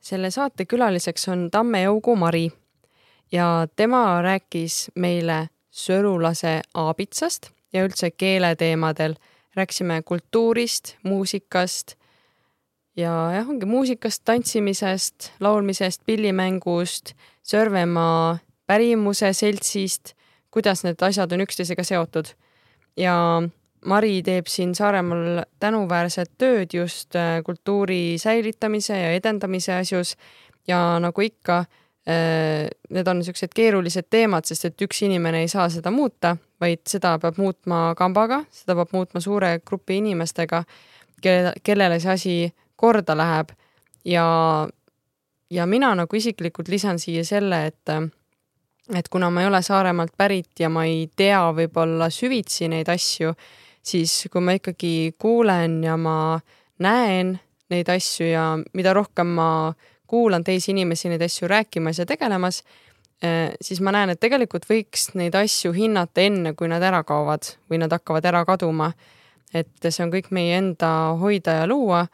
selle saate külaliseks on Tammejõugu Mari ja tema rääkis meile sõrulase aabitsast ja üldse keeleteemadel. rääkisime kultuurist, muusikast ja jah, ongi muusikast, tantsimisest, laulmisest, pillimängust, Sõrvemaa pärimuse seltsist, kuidas need asjad on üksteisega seotud. ja Mari teeb siin Saaremaal tänuväärset tööd just äh, kultuuri säilitamise ja edendamise asjus. Ja nagu ikka, äh, need on niisugused keerulised teemad, sest et üks inimene ei saa seda muuta, vaid seda peab muutma kambaga, seda peab muutma suure grupi inimestega, kelle, kellele see asi korda läheb. Ja, ja mina nagu isiklikult lisan siia selle, et et kuna ma ei ole Saaremaalt pärit ja ma ei tea võib-olla süvitsi neid asju, siis kui ma ikkagi kuulen ja ma näen neid asju ja mida rohkem ma kuulan teisi inimesi neid asju rääkimas ja tegelemas, eh, siis ma näen, et tegelikult võiks neid asju hinnata enne, kui nad ära kaovad või nad hakkavad ära kaduma. et see on kõik meie enda hoida ja luua.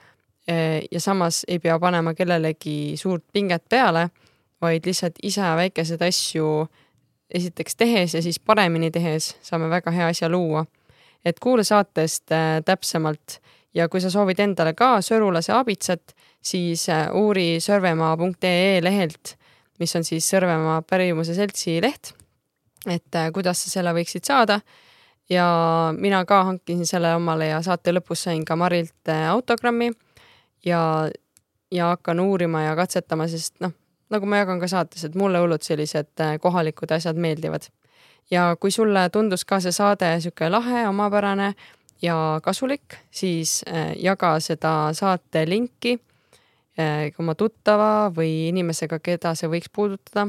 Eh, ja samas ei pea panema kellelegi suurt pinget peale, vaid lihtsalt ise väikeseid asju esiteks tehes ja siis paremini tehes saame väga hea asja luua et kuula saatest äh, täpsemalt. Ja kui sa soovid endale ka sõrulase abitsat, siis äh, uuri sõrvemaa.ee lehelt, mis on siis Sõrvemaa pärimuse seltsi leht, et äh, kuidas sa selle võiksid saada. ja mina ka hankisin selle omale ja saate lõpus sain ka Marilt autogrammi. Ja, ja hakkan uurima ja katsetama, sest noh, nagu ma jagan ka saates, et mulle hullult sellised kohalikud asjad meeldivad ja kui sulle tundus ka see saade niisugune lahe, omapärane ja kasulik, siis äh, jaga seda saate linki äh, oma tuttava või inimesega, keda see võiks puudutada.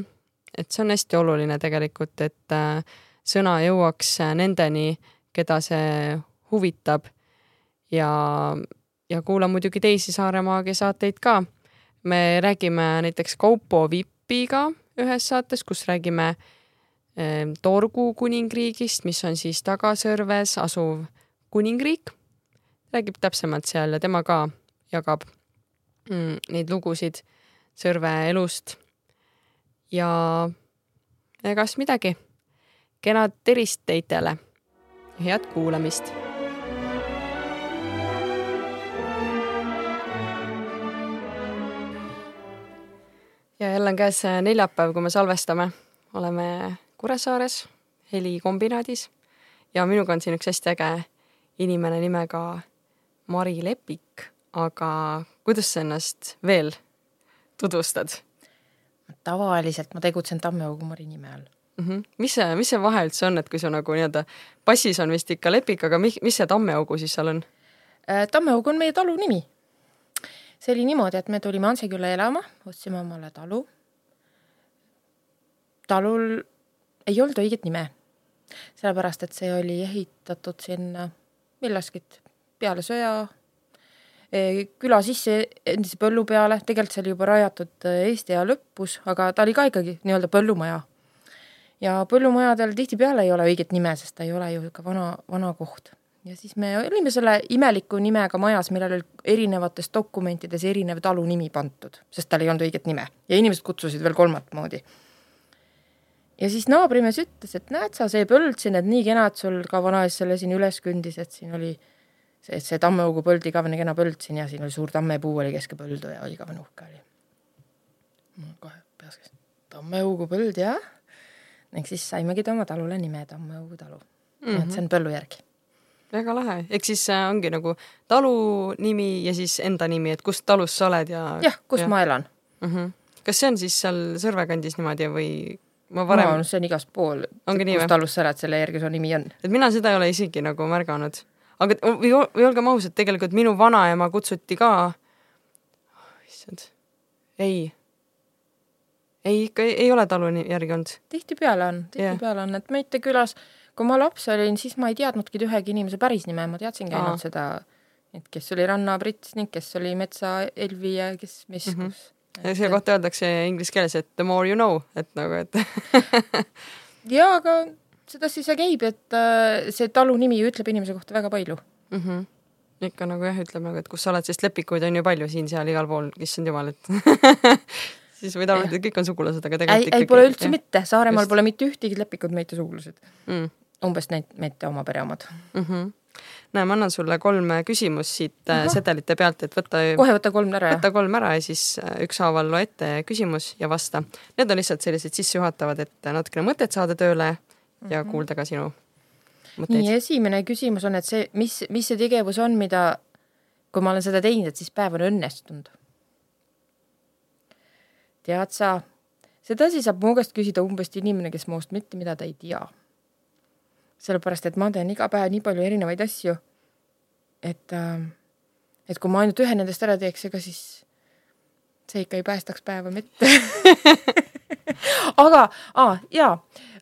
et see on hästi oluline tegelikult, et äh, sõna jõuaks nendeni, keda see huvitab. ja, ja kuula muidugi teisi Saaremaagia saateid ka. me räägime näiteks Kaupo Vipiga ühes saates, kus räägime äh, Torgu kuningriigist, mis on siis Tagasõrves asuv kuningriik. räägib täpsemalt seal ja tema ka jagab mm, neid lugusid Sõrve elust. ja egas midagi. kenad terist teitele. head kuulamist. ja jälle on käes neljapäev, kui me salvestame, oleme Kuressaares helikombinaadis ja minuga on siin üks hästi äge inimene nimega Mari Lepik, aga kuidas sa ennast veel tutvustad? tavaliselt ma tegutsen Tammeaugu Mari nime all mm. -hmm. mis see, mis see vahe üldse on, et kui sa nagu nii-öelda, passis on vist ikka Lepik, aga mi-, mis see Tammeaugu siis seal on? Äh, Tammeaug on meie talu nimi. see oli niimoodi, et me tulime Ansikülla elama, ostsime omale talu. talul ei olnud õiget nime. sellepärast, et see oli ehitatud sinna millaskit peale sõja e, küla sisse endise põllu peale, tegelikult see oli juba rajatud e, Eesti aja lõpus, aga ta oli ka ikkagi nii-öelda põllumaja. ja põllumajadel tihtipeale ei ole õiget nime, sest ta ei ole ju ikka vana, vana koht. ja siis me olime selle imeliku nimega majas, millel oli erinevates dokumentides erinev talu nimi pandud, sest tal ei olnud õiget nime ja inimesed kutsusid veel kolmat moodi ja siis naabrimees ütles, et näed sa, see põld siin, et nii kena, et sul ka vanaisa selle siin üles kõndis, et siin oli see, see tammeaugu põld, igavene kena põld siin ja siin oli suur tammepuu oli keske põldu ja igavene uhke oli. mul kohe peas käis, tammeaugu põld jah. ning siis saimegi ta oma talule nime Tammeaugu talu mm. -hmm. et see on põllu järgi. väga lahe, ehk siis äh, ongi nagu talu nimi ja siis enda nimi, et kust talus sa oled ja. jah, kus ja. ma elan mm. -hmm. kas see on siis seal Sõrve kandis niimoodi või ma varem no,. see on igast pool, kust alust sa elad, selle järgi su nimi on. et mina seda ei ole isegi nagu märganud. aga või, või olgem ausad, tegelikult minu vanaema kutsuti ka oh,, issand, ei, ei, ikka ei, ei ole talu järgi olnud. tihtipeale on, tihtipeale on, et Meite külas, kui ma laps olin, siis ma ei teadnudki ühegi inimese päris nime, ma teadsingi ainult seda, et kes oli Ranna-Brits ning kes oli Metsa Elvi ja kes mis Mhm. kus. Ja selle kohta öeldakse inglise keeles, et the more you know, et nagu, et jaa, aga sedasi see käib, et äh, see talu nimi ütleb inimese kohta väga palju. mm. -hmm. ikka nagu jah, ütleb nagu, et kus sa oled, sest lepikuid on ju palju siin-seal igal pool, issand jumal, et siis võid arvata, et kõik on sugulased, aga ei, tegelikult ei pole üldse mitte, Saaremaal Just. pole mitte ühtegi lepikut Meite sugulased. mm.. Umbes neid Meite oma pere omad. Mm -hmm. näe, ma annan sulle kolm küsimust siit äh, Ahah. sedelite pealt, et võta kohe võta kolm ära, võta kolm ära ja siis äh, ükshaaval loe ette küsimus ja vasta. Need on lihtsalt sellised sissejuhatavad, et natukene mõtet saada tööle ja kuulda ka sinu Mhm. nii, mõtteid. esimene küsimus on, et see, mis, mis see tegevus on, mida, kui ma olen seda teinud, et siis päev on õnnestunud. tead sa, sedasi saab mu käest küsida umbes inimene, kes minust mitte mida ta ei tea. sellepärast, et ma teen iga päev nii palju erinevaid asju, et äh,, et kui ma ainult ühe nendest ära teeks, ega siis see ikka ei päästaks päeva mitte. aga ah,, jaa,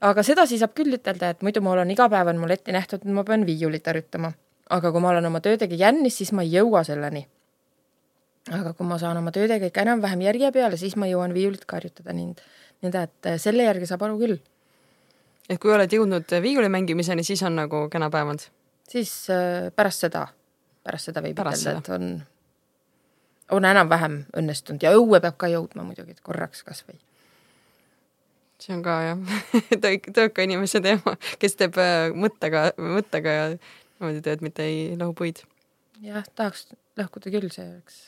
aga sedasi saab küll ütelda, et muidu mul on iga päev on mul ette nähtud, et ma pean viiulit harjutama. aga kui ma olen oma töödega jännis, siis ma ei jõua selleni. aga kui ma saan oma töödega ikka enam-vähem järje peale, siis ma jõuan viiulit ka harjutada ning nõnda, et selle järgi saab aru küll. Et kui oled jõudnud viiuli mängimiseni, siis on nagu kena päev olnud. siis äh, pärast seda, pärast seda võib ütelda, et on, on enam-vähem õnnestunud ja õue peab ka jõudma muidugi, et korraks kasvõi. see on ka jah, tööka, tööka inimese teema, kes teeb äh, mõttega, mõttega ja niimoodi tööd, mitte ei lõhu puid. jah, tahaks lõhkuda küll, see oleks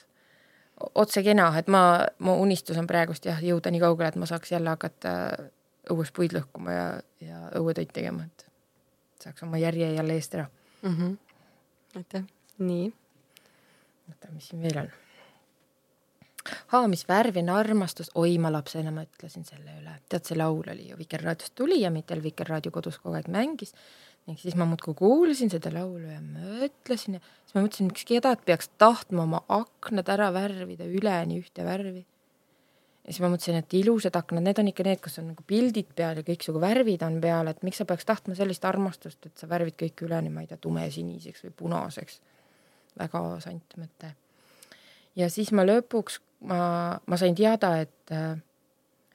otse kena, et ma, mu unistus on praegust jah, jõuda nii kaugele, et ma saaks jälle hakata õues puid lõhkuma ja, ja õuetöid tegema, et saaks oma järje jälle eest ära. mm. -hmm. aitäh, nii. oota, mis siin veel on? aa, mis värvi on armastus, oi, ma lapsena mõtlesin selle üle, tead, see laul oli ju Vikerraadiost tuli ja Mitel Vikerraadio kodus kogu aeg mängis ning siis ma muudkui kuulsin seda laulu ja mõtlesin ja siis ma mõtlesin, miks kedagi peaks tahtma oma aknad ära värvida üleni ühte värvi. Ja siis ma mõtlesin, et ilusad aknad, need on ikka need, kus on nagu pildid peal ja kõiksugu värvid on peal, et miks sa peaks tahtma sellist armastust, et sa värvid kõik üleni, ma ei tea, tumesiniseks või punaseks. väga sant mõte ja siis ma lõpuks, ma, ma sain teada, et,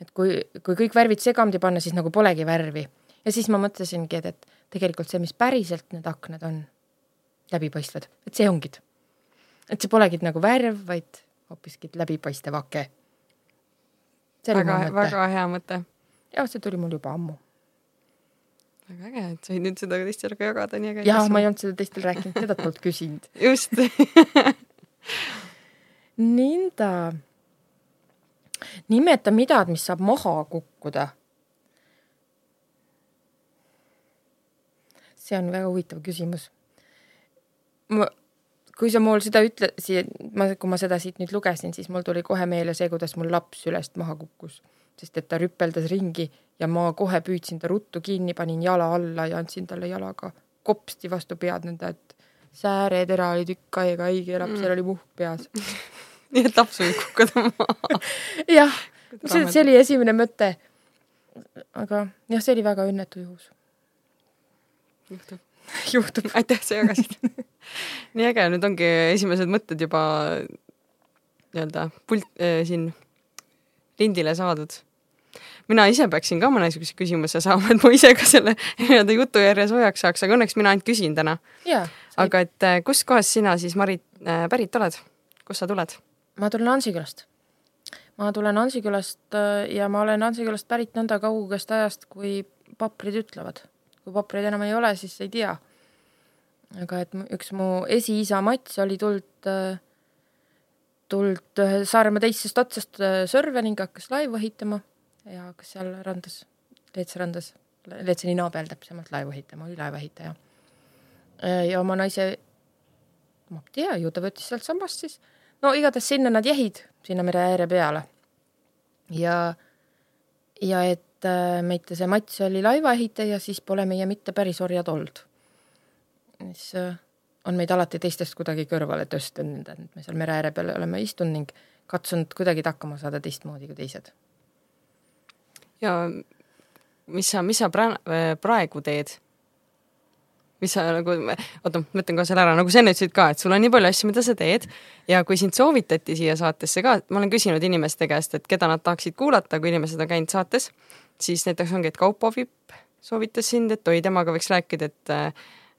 et kui, kui kõik värvid segamini panna, siis nagu polegi värvi. ja siis ma mõtlesingi, et, et tegelikult see, mis päriselt need aknad on, läbipaistvad, et see ongi. et see polegi nagu värv, vaid hoopiski läbipaistev ake. väga, väga hea mõte. jah, see tuli mul juba ammu. väga äge, et said nüüd seda teistele ka jagada, nii äge. jah, ma ei olnud seda teistel rääkinud, seda polnud küsinud. just nõnda. nimeta midagi, mis saab maha kukkuda. see on väga huvitav küsimus. ma, kui sa mul seda ütlesid, ma, kui ma seda siit nüüd lugesin, siis mul tuli kohe meelde see, kuidas mul laps sülest maha kukkus, sest et ta rüpeldas ringi ja ma kohe püüdsin ta ruttu kinni, panin jala alla ja andsin talle jalaga kopsti vastu pead nõnda, et sääretera oli tükk aega haige ja lapsel oli muhk peas. nii et laps võib kukkuda maha. jah, see, see oli esimene mõte. aga jah, see oli väga õnnetu juhus. juhtub. juhtub. aitäh, sa jagasid. nii äge, nüüd ongi esimesed mõtted juba nii-öelda pult äh, siin lindile saadud. mina ise peaksin ka mõne niisuguse küsimuse saama, et ma ise ka selle nii-öelda jutujärje soojaks saaks, aga õnneks mina ainult küsin täna. jaa, aga et äh, kustkohast sina siis, Marit äh,, pärit oled? kust sa tuled? ma tulen Ansikülast. ma tulen Ansikülast ja ma olen Ansikülast pärit nõnda kaugest ajast, kui paprid ütlevad. Kui papreid enam ei ole, siis ei tea. aga et üks mu esiisa Mats oli tuld äh, Saaremaa teisest otsast äh, Sõrve ning hakkas laevu ehitama ja hakkas seal randas, Leetse randas, Leetse nina peal täpsemalt laevu ehitama, oli laevaehitaja. ja oma naise, ma ei tea, ju ta võttis sealtsamast siis no igatahes sinna nad jäid, sinna mere ääre peale. ja, ja et äh, meite see Mats oli laivaehitaja, siis pole meie mitte päris orjad olnud. siis äh, on meid alati teistest kuidagi kõrvale tõstnud, et me seal mere ääre peal oleme istunud ning katsunud kuidagi hakkama saada teistmoodi kui teised. ja mis sa, mis sa pra-, praegu teed? mis sa nagu, oota, ma ütlen kohe selle ära, nagu sa enne ütlesid ka, et sul on nii palju asju, mida sa teed ja kui sind soovitati siia saatesse ka, ma olen küsinud inimeste käest, et keda nad tahaksid kuulata, kui inimesed on käinud saates, siis näiteks ongi, et Kaupo Vipp soovitas sind, et oi, temaga võiks rääkida, et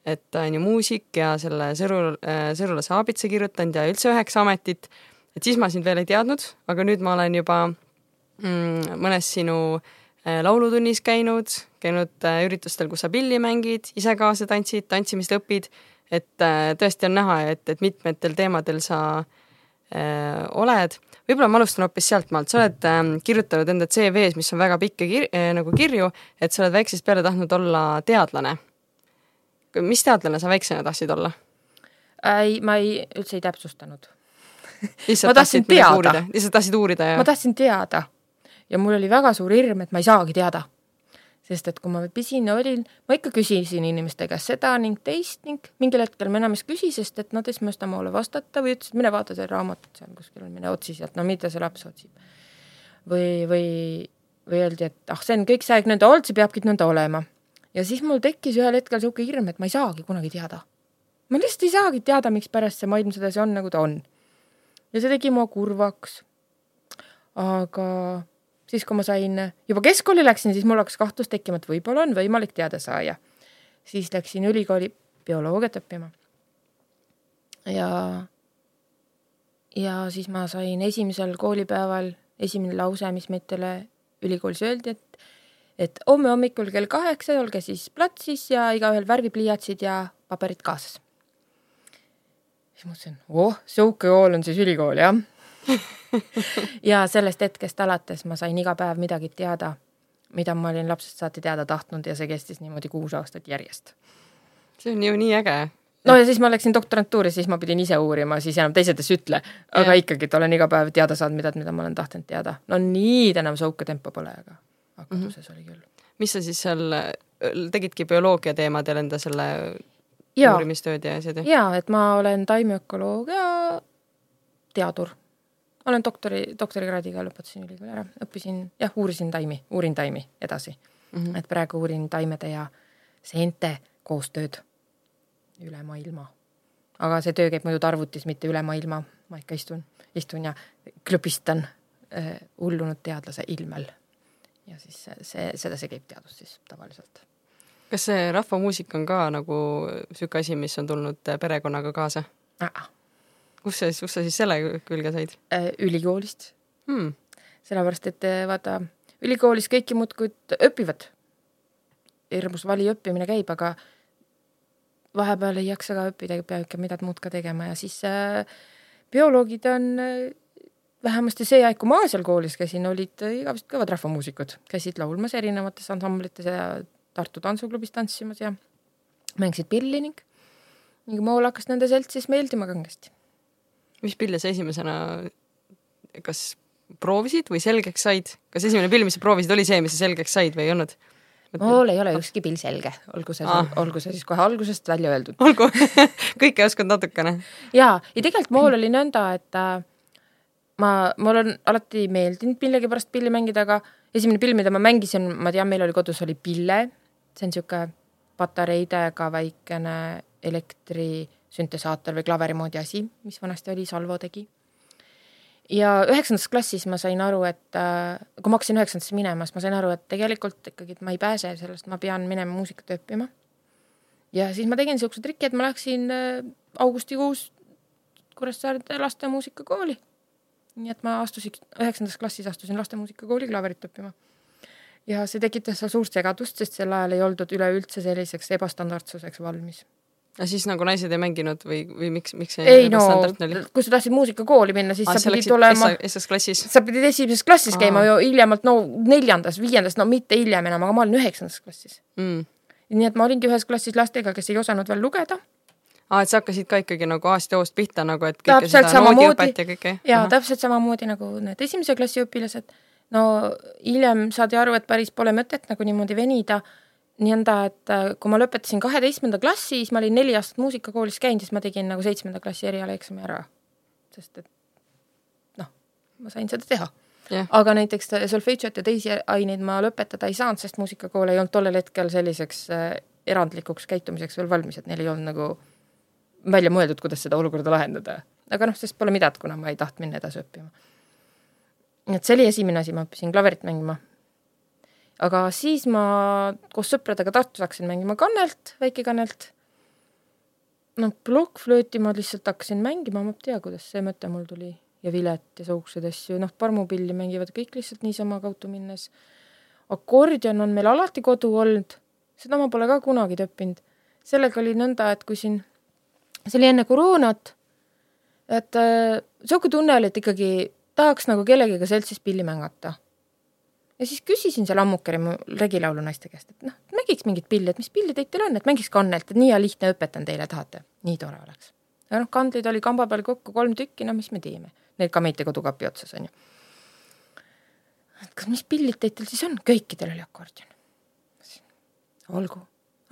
et ta on ju muusik ja selle Sõru, Sõrulase aabitsa kirjutanud ja üldse üheksa ametit, et siis ma sind veel ei teadnud, aga nüüd ma olen juba mm, mõnes sinu äh, laulutunnis käinud, käinud äh, üritustel, kus sa pilli mängid, ise kaasa tantsid, tantsimist õpid, et äh, tõesti on näha, et, et mitmetel teemadel sa äh, oled. Võib-olla ma alustan hoopis sealtmaalt, sa oled äh, kirjutanud enda CV-s, mis on väga pikk ja kir äh, nagu kirju, et sa oled väiksest peale tahtnud olla teadlane. mis teadlane sa väiksena tahtsid olla? ei, ma ei, üldse ei täpsustanud tahtsid midagi uurida, lihtsalt tahtsid uurida ja? ma tahtsin teada ja mul oli väga suur hirm, et ma ei saagi teada. Sest et kui ma pisine olin, ma ikka küsisin inimeste käest seda ning teist ning mingil hetkel ma enam ei küsi, sest et nad ei mõista mulle vastata või ütlesid, mine vaata see raamatut seal kuskil, mine otsi sealt, no mida see laps otsib. või, või, või öeldi, et ah, see on kõik see aeg nõnda olnud, see peabki nõnda olema. ja siis mul tekkis ühel hetkel niisugune hirm, et ma ei saagi kunagi teada. ma lihtsalt ei saagi teada, mikspärast see maailm sedasi on, nagu ta on. ja see tegi mu kurvaks. aga siis kui ma sain, juba keskkooli läksin, siis mul hakkas kahtlus tekkima, et võib-olla on võimalik teadasaaya. siis läksin ülikooli bioloogiat õppima. ja, ja siis ma sain esimesel koolipäeval esimene lause, mis meile ülikoolis öeldi, et et homme hommikul kell kaheksa olge siis platsis ja igaühel värvipliiatsid ja paberid kaasas. siis mõtlesin, oh, sihuke kool on siis ülikool, jah ja sellest hetkest alates ma sain iga päev midagi teada, mida ma olin lapsest saati teada tahtnud ja see kestis niimoodi kuus aastat järjest. see on ju nii äge. no ja siis ma läksin doktorantuuri, siis ma pidin ise uurima, siis enam teised ei ütle, aga ja. ikkagi, et olen iga päev teada saanud midagi, mida ma olen tahtnud teada. no nii enam sõuke tempo pole, aga hakaduses mm -hmm. oli küll. mis sa siis seal, tegidki bioloogia teemadel enda selle ja. uurimistööd ja asjad? jaa, et ma olen taimiökoloogia teadur olen doktori, doktorikraadiga lõpetasin ülikooli ära, õppisin, jah, uurisin taimi, uurin taimi edasi mm. -hmm. et praegu uurin taimede ja seente koostööd üle maailma. aga see töö käib muidu arvutis, mitte üle maailma, ma ikka istun, istun ja klõbistan äh, hullunud teadlase ilmel. ja siis see, see, sedasi käib teadus siis tavaliselt. kas see rahvamuusika on ka nagu niisugune asi, mis on tulnud perekonnaga kaasa? Kus sa siis, kus sa siis selle külge said? Äh, ülikoolist hmm.. sellepärast, et äh, vaata, ülikoolis kõiki muudkui õpivad. hirmus vali õppimine käib, aga vahepeal ei jaksa ka õppida, peab ikka midagi muud ka tegema ja siis äh, bioloogid on äh, vähemasti see aeg, kui ma seal koolis käisin, olid äh, igavesed kõvad rahvamuusikud, käisid laulmas erinevates ansamblites ja Tartu Tantsuklubis tantsimas ja mängisid pilli ning, ning mul hakkas nende seltsis meeldima kangesti mis pille sa esimesena kas proovisid või selgeks said, kas esimene pill, mis sa proovisid, oli see, mis sa selgeks said või ei olnud? mul ei ole ükski pill selge, olgu see ah., olgu see siis kohe algusest välja öeldud. olgu kõike oskad natukene. ja, ja tegelikult mul oli nõnda, et äh, ma, mul on alati meeldinud millegipärast pilli mängida, aga esimene pill, mida ma mängisin, ma tean, meil oli kodus, oli pille. see on niisugune patareidega väikene elektri süntesaator või klaveri moodi asi, mis vanasti oli, Salvo tegi. ja üheksandas klassis ma sain aru, et äh, kui ma hakkasin üheksandasse minema, siis ma sain aru, et tegelikult ikkagi, et ma ei pääse sellest, ma pean minema muusikat õppima. ja siis ma tegin niisuguse triki, et ma läksin äh, augustikuus Kuressaarde lastemuusikakooli. nii et ma astusin, üheksandas klassis astusin lastemuusikakooli klaverit õppima ja see tekitas seal suurt segadust, sest sel ajal ei oldud üleüldse selliseks ebastandardsuseks valmis aga siis nagu naised ei mänginud või, või miks, miks see ei no, kui sa tahtsid muusikakooli minna, siis Aa, sa pidid olema esimeses klassis? sa pidid esimeses klassis Aa. käima ju hiljemalt no neljandas, viiendas, no mitte hiljem enam, aga ma olin üheksandas klassis mm.. nii et ma olingi ühes klassis lastega, kes ei osanud veel lugeda. aa, et sa hakkasid ka ikkagi nagu A-st ja O-st pihta nagu, et kõike täpselt seda noodiõpet ja kõike? jaa, täpselt samamoodi nagu need esimese klassi õpilased. no hiljem saadi aru, et päris pole mõtet nagu niimoodi venida nõnda, et äh, kui ma lõpetasin kaheteistkümnenda klassi, siis ma olin neli aastat muusikakoolis käinud, siis ma tegin nagu seitsmenda klassi erialaeksami ära. sest et noh, ma sain seda teha Jah. aga näiteks solfedžot ja teisi aineid ma lõpetada ei saanud, sest muusikakool ei olnud tollel hetkel selliseks äh, erandlikuks käitumiseks veel valmis, et neil ei olnud nagu välja mõeldud, kuidas seda olukorda lahendada. aga noh, sest pole midagi, kuna ma ei tahtnud minna edasi õppima. et see oli esimene asi, ma õppisin klaverit mängima. Aga siis ma koos sõpradega Tartus hakkasin mängima kannelt, väikekannelt. no plokkflööti ma lihtsalt hakkasin mängima, ma ei tea, kuidas see mõte mul tuli ja vilet ja siukseid asju, noh, parmupilli mängivad kõik lihtsalt niisama kaudu minnes. akordion on meil alati kodu olnud, seda ma pole ka kunagi õppinud. sellega oli nõnda, et kui siin, see oli enne koroonat, et äh, sihuke tunne oli, et ikkagi tahaks nagu kellegiga seltsis pilli mängata. Ja siis küsisin seal Ammukeri mu regilaulu naiste käest, et noh, mängiks mingit pilli, et mis pilli teil teil on, et mängiks kannelt, et nii hea lihtne, õpetan teile, tahate? nii tore oleks. ja noh, kandleid oli kamba peal kokku kolm tükki, no mis me teeme Need ka Meite kodukapi otsas on ju. et kas, mis pillid teil siis on? kõikidel oli akordion. olgu,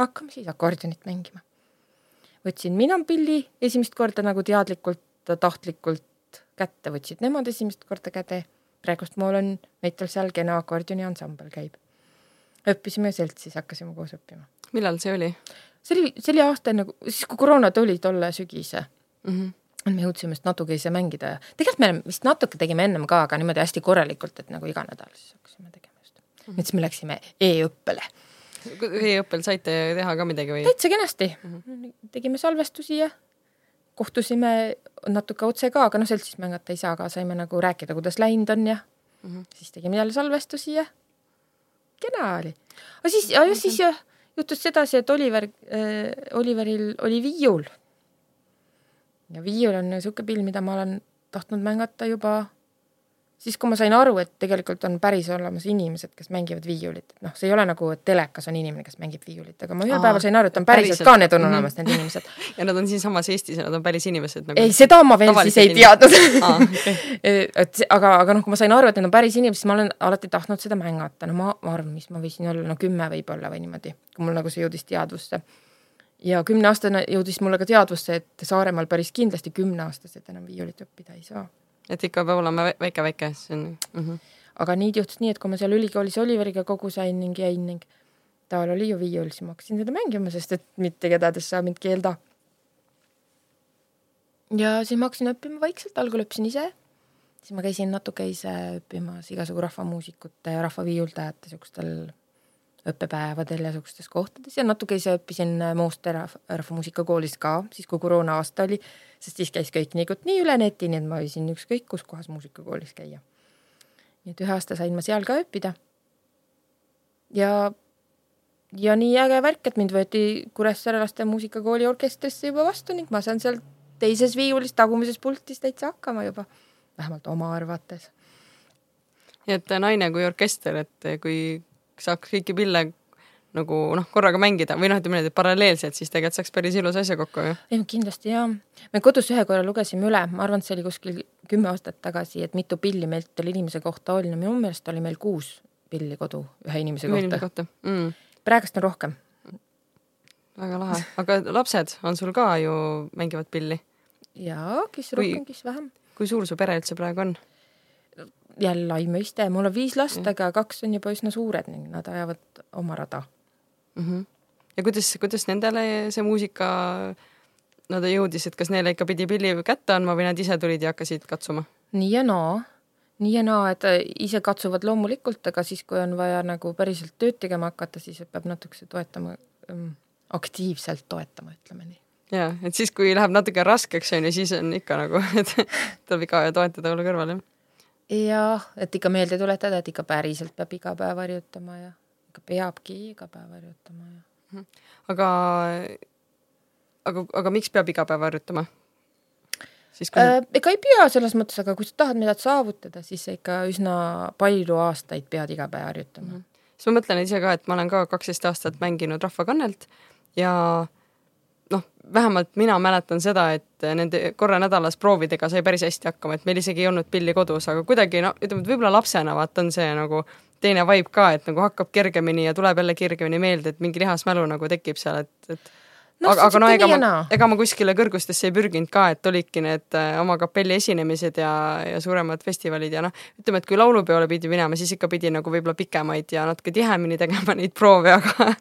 hakkame siis akordionit mängima. võtsin mina pilli esimest korda nagu teadlikult, tahtlikult kätte, võtsid nemad esimest korda käde. Praegust mul on Meitel seal kena akordioni ansambel käib. õppisime seltsis, hakkasime koos õppima. millal see oli? see oli, see oli aasta enne, siis kui koroona tuli, tolle sügise mm. -hmm me jõudsime just natuke ise mängida ja tegelikult me vist natuke tegime ennem ka, aga niimoodi hästi korralikult, et nagu iga nädal siis hakkasime tegema just mm. -hmm. nüüd siis me läksime e-õppele. E-õppel saite teha ka midagi või? täitsa kenasti mm, -hmm. tegime salvestusi ja kohtusime natuke otse ka, aga noh, seltsis mängata ei saa, aga saime nagu rääkida, kuidas läinud on ja mm -hmm. siis tegime jälle salvestusi ja kena oli. aga siis, ja siis juhtus sedasi, et Oliver äh,, Oliveril oli viiul ja viiul on niisugune pill, mida ma olen tahtnud mängata juba siis, kui ma sain aru, et tegelikult on päris olemas inimesed, kes mängivad viiulit, noh, see ei ole nagu, et telekas on inimene, kes mängib viiulit, aga ma ühel Aa, päeval sain aru, et on päriselt, päriselt. ka need on olemas, need inimesed ja nad on siinsamas Eestis ja nad on päris inimesed nagu ei, seda ma veel siis ei teadnud okay. et aga, aga noh, kui ma sain aru, et need on päris inimesed, siis ma olen alati tahtnud seda mängata, no ma, ma arvan, mis ma võisin olla, no kümme võib-olla või niimoodi, kui mul nagu see jõudis teadvusse ja kümneaastane jõudis mulle ka teadvusse, et Saaremaal päris kindlasti kümneaastased enam viiulit õppida ei saa. Et ikka peab olema väike-väike, see on mm. -hmm. aga nüüd juhtus nii, et kui ma seal ülikoolis Oliveriga kogu sain ning jäin ning tal oli ju viiul, siis ma hakkasin seda mängima, sest et mitte kedagi saa mind keelda. ja siis ma hakkasin õppima vaikselt, algul õppisin ise, siis ma käisin natuke ise õppimas igasugu rahvamuusikute ja rahvaviiuldajate siukstel õppepäevadel ja niisugustes kohtades ja natuke ise õppisin äh, Mooste Rahvamuusikakoolis ka, siis kui koroona aasta oli, sest siis käis kõik niikuinii üle neti, nii et ma võisin ükskõik kus kohas muusikakoolis käia. nii et ühe aasta sain ma seal ka õppida. ja, ja nii äge värk, et mind võeti Kuressaare laste muusikakooli orkestrisse juba vastu ning ma saan seal teises viiulis tagumises pultis täitsa hakkama juba, vähemalt oma arvates. nii et naine kui orkester, et kui saaks kõiki pille nagu noh, korraga mängida või noh, ütleme niimoodi, paralleelselt, siis tegelikult saaks päris ilus asja kokku ju. ei no kindlasti jaa. me kodus ühe korra lugesime üle, ma arvan, et see oli kuskil kümme aastat tagasi, et mitu pilli meilt oli inimese kohta oli, no minu meelest oli meil kuus pilli kodu ühe inimese kohta. Inimese kohta. Mm. praegust on rohkem. väga lahe, aga lapsed on sul ka ju, mängivad pilli? jaa, kes rohkem, kes vähem. kui suur su pere üldse praegu on? Jälle lai mõiste, mul on viis last, aga kaks on juba üsna suured ning nad ajavad oma rada mm. -hmm. ja kuidas, kuidas nendele see muusika no ta jõudis, et kas neile ikka pidi pilli kätte andma või nad ise tulid ja hakkasid katsuma? nii ja naa, nii ja naa, et ise katsuvad loomulikult, aga siis, kui on vaja nagu päriselt tööd tegema hakata, siis peab natukese toetama ähm,, aktiivselt toetama, ütleme nii ja, et siis, kui läheb natuke raskeks, on ju, siis on ikka nagu, et tuleb ikka toetada olla kõrval, jah jah, et ikka meelde tuletada, et ikka päriselt peab iga päev harjutama ja ikka peabki iga päev harjutama ja. Mhm. aga, aga, aga miks peab iga päev harjutama? siis kui äh, ega ei pea selles mõttes, aga kui sa tahad midagi saavutada, siis sa ikka üsna palju aastaid pead iga päev harjutama mm. -hmm. siis ma mõtlen ise ka, et ma olen ka kaksteist aastat mänginud rahvakannelt ja noh, vähemalt mina mäletan seda, et nende korra nädalas proovidega sai päris hästi hakkama, et meil isegi ei olnud pilli kodus, aga kuidagi no ütleme, et võib-olla lapsena vaata on see nagu teine vibe ka, et nagu hakkab kergemini ja tuleb jälle kergemini meelde, et mingi lihasmälu nagu tekib seal, et, et Noh, aga, aga no ega ma ega ma kuskile kõrgustesse ei pürginud ka, et olidki need äh, oma kapelli esinemised ja, ja suuremad festivalid ja noh, ütleme, et kui laulupeole pidi minema, siis ikka pidi nagu võib-olla pikemaid ja natuke tihemini tegema neid proove, aga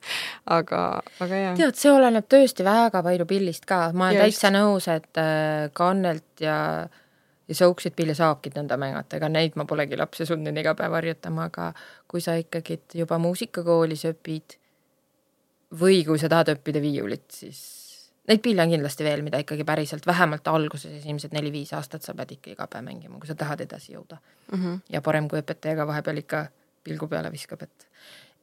aga, aga jah. tead, see oleneb tõesti väga palju pillist ka, ma olen Ja täitsa nõus, et äh, kannelt ja ja siukseid pille saabki nõnda mängata, ega neid ma polegi lapsi sundinud iga päev harjutama, aga kui sa ikkagi juba muusikakoolis õpid või kui sa tahad õppida viiulit, siis neid pille on kindlasti veel, mida ikkagi päriselt vähemalt alguses esimesed neli-viis aastat sa pead ikka iga päev mängima, kui sa tahad edasi jõuda Mm -hmm. ja parem, kui õpetaja ka vahepeal ikka pilgu peale viskab, et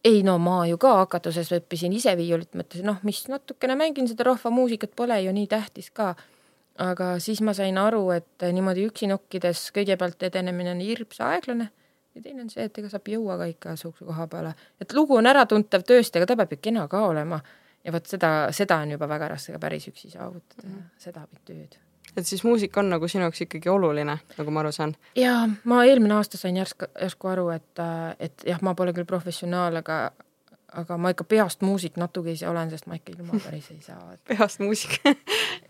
ei no ma ju ka hakatuses õppisin ise viiulit, mõtlesin noh, mis natukene mängin seda rahvamuusikat, pole ju nii tähtis ka. aga siis ma sain aru, et niimoodi üksi nokkides kõigepealt edenemine on hirmsa aeglane ja teine on see, et ega sa ei jõua ka ikka sihukese koha peale, et lugu on äratuntav tõesti, aga ta peab ju kena ka olema ja vot seda, seda on juba väga raske ka päris üksi saavutada mm, -hmm. seda peab tööd et siis muusika on nagu sinu jaoks ikkagi oluline, nagu ma aru saan. ja ma eelmine aasta sain järsku, järsku aru, et, et jah, ma pole küll professionaal, aga aga ma ikka peast muusik natuke ise olen, sest ma ikka ilma päris ei saa, et peast muusika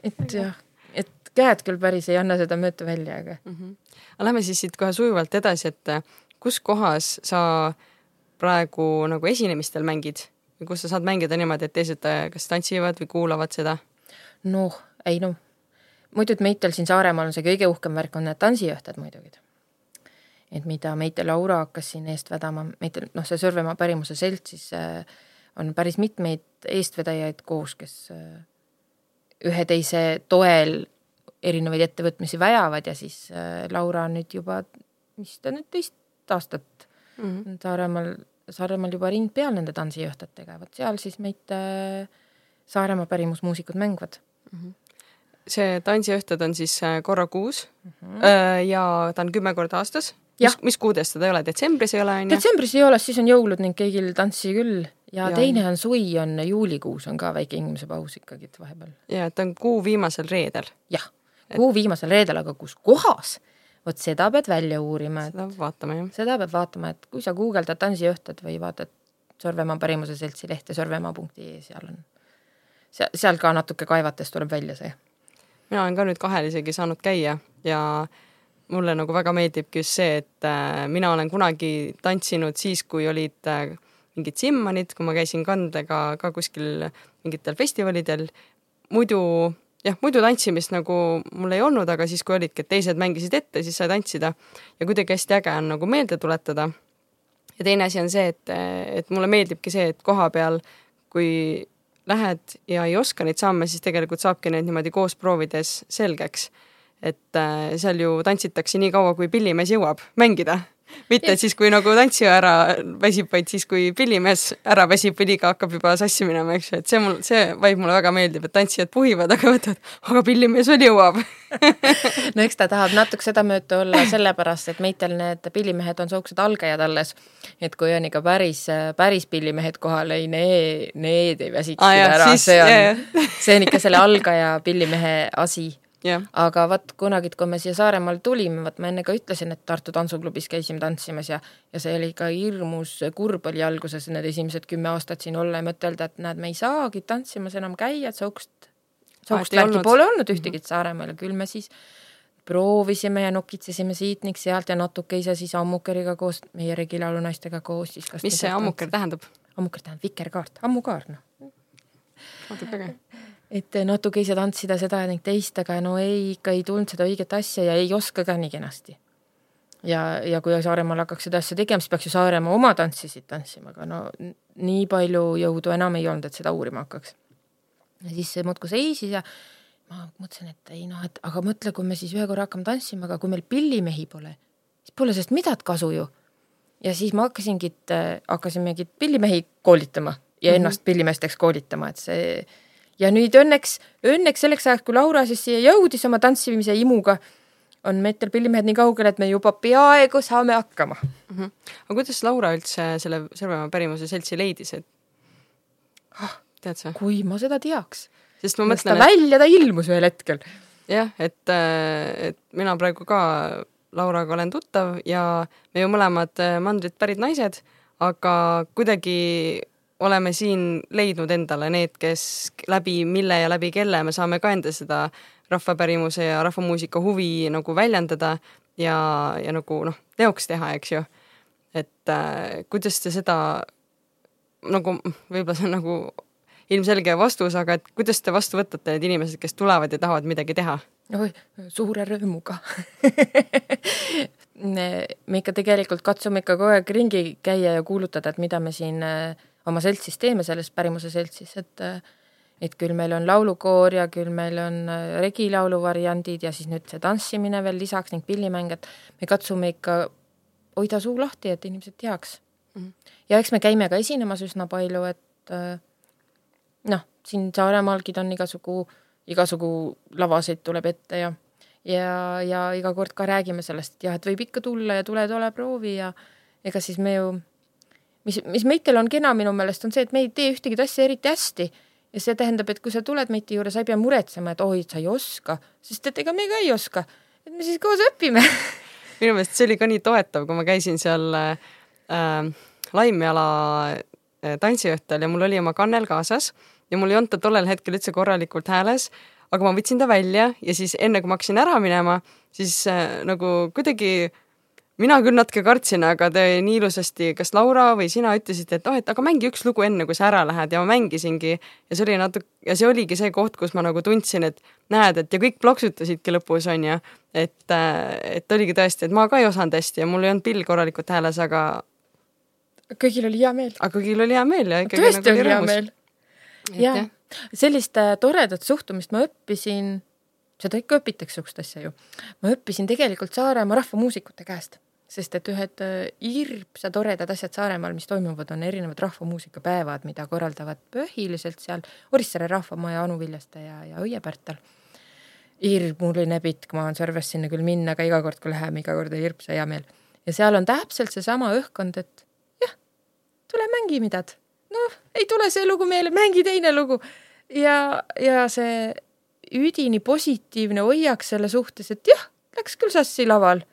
et jah, et käed küll päris ei anna seda mööda välja, aga mm. -hmm. aga lähme siis siit kohe sujuvalt edasi, et äh, kus kohas sa praegu nagu esinemistel mängid või kus sa saad mängida niimoodi, et teised äh, kas tantsivad või kuulavad seda? noh, ei noh, muidu, et Meitel siin Saaremaal on see kõige uhkem värk, on need tantsiõhtud muidugi. et mida Meitel Laura hakkas siin eest vedama, Meitel, noh, see Sõrvemaa pärimuse selts siis äh, on päris mitmeid eestvedajaid koos, kes äh, ühe teise toel erinevaid ettevõtmisi väjavad ja siis äh, Laura nüüd juba, mis ta nüüd teist aastat Mm -hmm. Saaremaal, Saaremaal juba ring peal nende tantsiõhtutega, vot seal siis meid äh, Saaremaa pärimusmuusikud mängivad see tantsiõhtud on siis äh, korra kuus mm. mm -hmm. -hmm. ja ta on kümme korda aastas. Mis, mis kuudes seda ei ole, detsembris ei ole, on ju? detsembris ei ole, siis on jõulud ning kõigil tantsi küll ja, Ja- teine on suvi, on juulikuus on ka väike inimese paus ikkagi et vahepeal. ja ta on kuu viimasel reedel, jah, kuu viimasel reedel, aga kus kohas, vot seda pead välja uurima, et seda vaatame jah. seda peab vaatama, et kui sa guugeldad tantsiõhtud või vaatad Sõrvemaa pärimuse seltsi lehte sõrvemaa.ee, seal on, seal, seal ka natuke kaevates tuleb välja see mina olen ka nüüd kahel isegi saanud käia ja mulle nagu väga meeldibki just see, et äh, mina olen kunagi tantsinud siis, kui olid äh, mingid simmanid, kui ma käisin kandega ka kuskil mingitel festivalidel. muidu jah, muidu tantsimist nagu mul ei olnud, aga siis, kui olidki, et teised mängisid ette, siis sai tantsida ja kuidagi hästi äge on nagu meelde tuletada. ja teine asi on see, et, et mulle meeldibki see, et koha peal, kui lähed ja ei oska neid samme, siis tegelikult saabki neid niimoodi koos proovides selgeks. et äh, seal ju tantsitakse nii kaua, kui pillimees jõuab mängida. Mitte et siis, kui nagu tantsija ära väsib, vaid siis, kui pillimees ära väsib või liiga hakkab juba sassi minema, eks ju, et see mul, see vibe mulle väga meeldib, et tantsijad puhivad, aga mõtlevad, aga pillimees veel jõuab. no eks ta tahab natuke sedamööda olla sellepärast, et meitel need pillimehed on siuksed algajad alles. et kui on ikka päris, päris pillimehed kohal, ei need, need ei väsiks ah, jah, ära, see on see on ikka selle algaja pillimehe asi. jah, aga vot kunagi, kui me siia Saaremaale tulime, vot ma enne ka ütlesin, et Tartu tantsuklubis käisime tantsimas ja ja see oli ikka hirmus kurb oli alguses need esimesed kümme aastat siin olla ja mõtelda, et näed, me ei saagi tantsimas enam käia, et et ei värki pole olnud ühtegi Saaremaal ja küll me siis proovisime ja nokitsesime siit ning sealt ja natuke ise siis ammukeriga koos, meie Regi laulunaistega koos siis mis see ammuker tähendab? ammuker tähendab vikerkaart, ammukaar noh. Natuke äge. Et natuke ise tantsida seda ning teist, aga no ei, ikka ei tulnud seda õiget asja ja ei oska ka nii kenasti. ja, ja kui Saaremaal hakkaks seda asja tegema, siis peaks ju Saaremaa oma tantsisid tantsima, aga no nii palju jõudu enam ei olnud, et seda uurima hakkaks. ja siis see muudkui seisis ja ma mõtlesin, et ei noh, et aga mõtle, kui me siis ühe korra hakkame tantsima, aga kui meil pillimehi pole, siis pole sellest midagi kasu ju. ja siis ma hakkasingi, hakkasimegi pillimehi koolitama ja ennast mm -hmm. pillimeesteks koolitama, et see ja nüüd õnneks, õnneks selleks ajaks, kui Laura siis siia jõudis oma tantsimise imuga, on Meeter pillimehed nii kaugel, et me juba peaaegu saame hakkama. mm. -hmm. aga kuidas Laura üldse selle Sõrvemaa pärimuse seltsi leidis, et tead sa? kui ma seda teaks. sest ma mõtlen, et välja ta ilmus ühel hetkel. jah, et, et mina praegu ka Lauraga olen tuttav ja me ju mõlemad äh, mandrit pärit naised, aga kuidagi oleme siin leidnud endale need, kes läbi mille ja läbi kelle me saame ka enda seda rahvapärimuse ja rahvamuusika huvi nagu väljendada ja, ja nagu noh, teoks teha, eks ju. et äh, kuidas te seda nagu võib-olla see on nagu ilmselge vastus, aga et kuidas te vastu võtate need inimesed, kes tulevad ja tahavad midagi teha? oi, suure rõõmuga me ikka tegelikult katsume ikka kogu aeg ringi käia ja kuulutada, et mida me siin äh, oma seltsis teeme, selles pärimuse seltsis, et äh, et küll meil on laulukoor ja küll meil on äh, regilaulu variandid ja siis nüüd see tanssimine veel lisaks ning pillimäng, et me katsume ikka hoida suu lahti, et inimesed teaks mm. -hmm. ja eks me käime ka esinemas üsna palju, et noh, siin Saaremaalgi on igasugu, igasugu lavasid tuleb ette ja ja, ja iga kord ka räägime sellest, et jah, et võib ikka tulla ja tule, tule proovi ja ega siis me ju, mis, mis meitel on kena minu meelest, on see, et me ei tee ühtegi asja eriti hästi. Ja see tähendab, et kui sa tuled meite juurde, sa ei pea muretsema, et oi, sa ei oska, sest et ega me ka ei oska, et me siis koos õpime. Minu meelest see oli ka nii toetav, kui ma käisin seal äh, Laimjala äh, tantsiõhtul ja mul oli oma kannel kaasas ja mul ei olnud ta tollel hetkel üldse korralikult hääles aga ma võtsin ta välja ja siis enne kui ma hakkasin ära minema, siis äh, nagu kuidagi mina küll natuke kartsin, aga te nii ilusasti, kas Laura või sina ütlesite, et oh, et aga mängi üks lugu enne, kui sa ära lähed ja ma mängisingi. Ja see oli natuke, ja see oligi see koht, kus ma nagu tundsin, et näed, et ja kõik plaksutasidki lõpus, on ju, et, äh, et oligi tõesti, et ma ka ei osanud hästi ja mul ei olnud pill korralikult hääles, aga kõigil oli hea meel. aga kõigil oli hea meel ja ikkagi tõesti nagu oli hea meel. jaa. sellist äh, toredat suhtumist ma õppisin, seda ikka õpitakse sihukest asja ju, ma õppisin tegelikult Saaremaa rahvamuusikute käest, sest et ühed äh, hirmsa toredad asjad Saaremaal, mis toimuvad, on erinevad rahvamuusikapäevad, mida korraldavad põhiliselt seal Orissaare rahvamaja Anu Viljaste ja, ja Õie Pärtel. hirmuline pitk, ma olen Sõrvest sinna küll minna, aga iga kord, kui läheme, iga kord on hirmsa hea meel. ja seal on täpselt seesama õhkkond, et jah, tule mängi midagi noh, ei tule see lugu meelde, mängi teine lugu. ja, ja see üdini positiivne hoiak selle suhtes, et jah, läks küll sassi laval,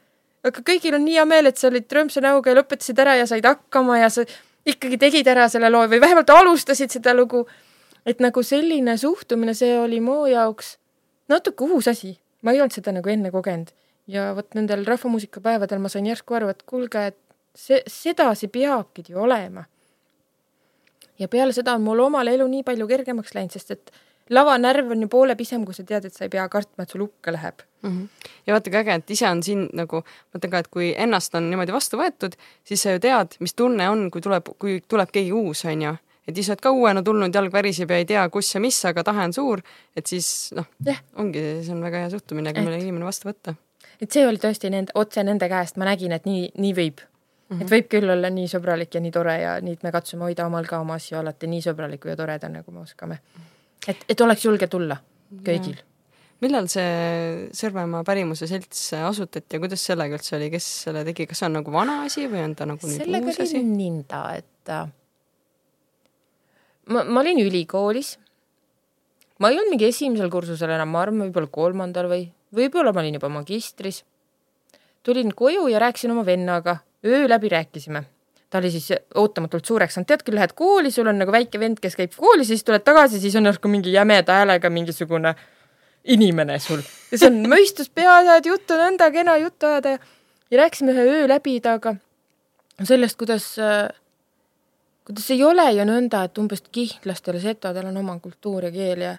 aga kõigil on nii hea meel, et sa olid rõõmsa näoga ja lõpetasid ära ja said hakkama ja sa ikkagi tegid ära selle loo või vähemalt alustasid seda lugu. et nagu selline suhtumine, see oli mu jaoks natuke uus asi, ma ei olnud seda nagu enne kogenud. Ja vot nendel rahvamuusikapäevadel ma sain järsku aru, et kuulge, et see, sedasi peabki ju olema. Ja peale seda on mul omal elu nii palju kergemaks läinud, sest et lavanärv on ju poole pisem, kui sa tead, et sa ei pea kartma, et sul hukka läheb mm. -hmm. ja vaata kui äge, et ise on siin nagu, mõtlen ka, et kui ennast on niimoodi vastu võetud, siis sa ju tead, mis tunne on, kui tuleb, kui tuleb keegi uus, on ju. et ise oled ka uuena tulnud, jalg väriseb ja ei tea, kus ja mis, aga tahe on suur, et siis noh yeah., ongi, see on väga hea suhtumine, kui meil inimene vastu võtta. et see oli tõesti nende, otse nende käest, ma nägin, et nii, nii võib Mm -hmm. et võib küll olla nii sõbralik ja nii tore ja nii, et me katsume hoida omal ka oma asju alati nii sõbraliku ja toreda, nagu me oskame. Et, et oleks julge tulla kõigil. millal see Sõrvemaa pärimuse selts asutati ja kuidas sellega üldse oli, kes selle tegi, kas see on nagu vana asi või on ta nagu nüüd sellega uus asi? nõnda, et äh, ma, ma olin ülikoolis. ma ei olnud mingi esimesel kursusel enam, ma arvan, võib-olla kolmandal või võib-olla ma olin juba magistris. tulin koju ja rääkisin oma vennaga öö läbi rääkisime. Ta oli siis ootamatult suureks saanud, tead küll, lähed kooli, sul on nagu väike vend, kes käib koolis, siis tuled tagasi, siis on järsku mingi jämeda häälega mingisugune inimene sul. ja see on mõistus peas, ajad juttu, nõnda kena juttu ajada. Ja, ja rääkisime ühe öö läbi temaga sellest, kuidas kuidas ei ole ju nõnda, et umbes kihnlastel ja setodel on oma kultuur ja keel ja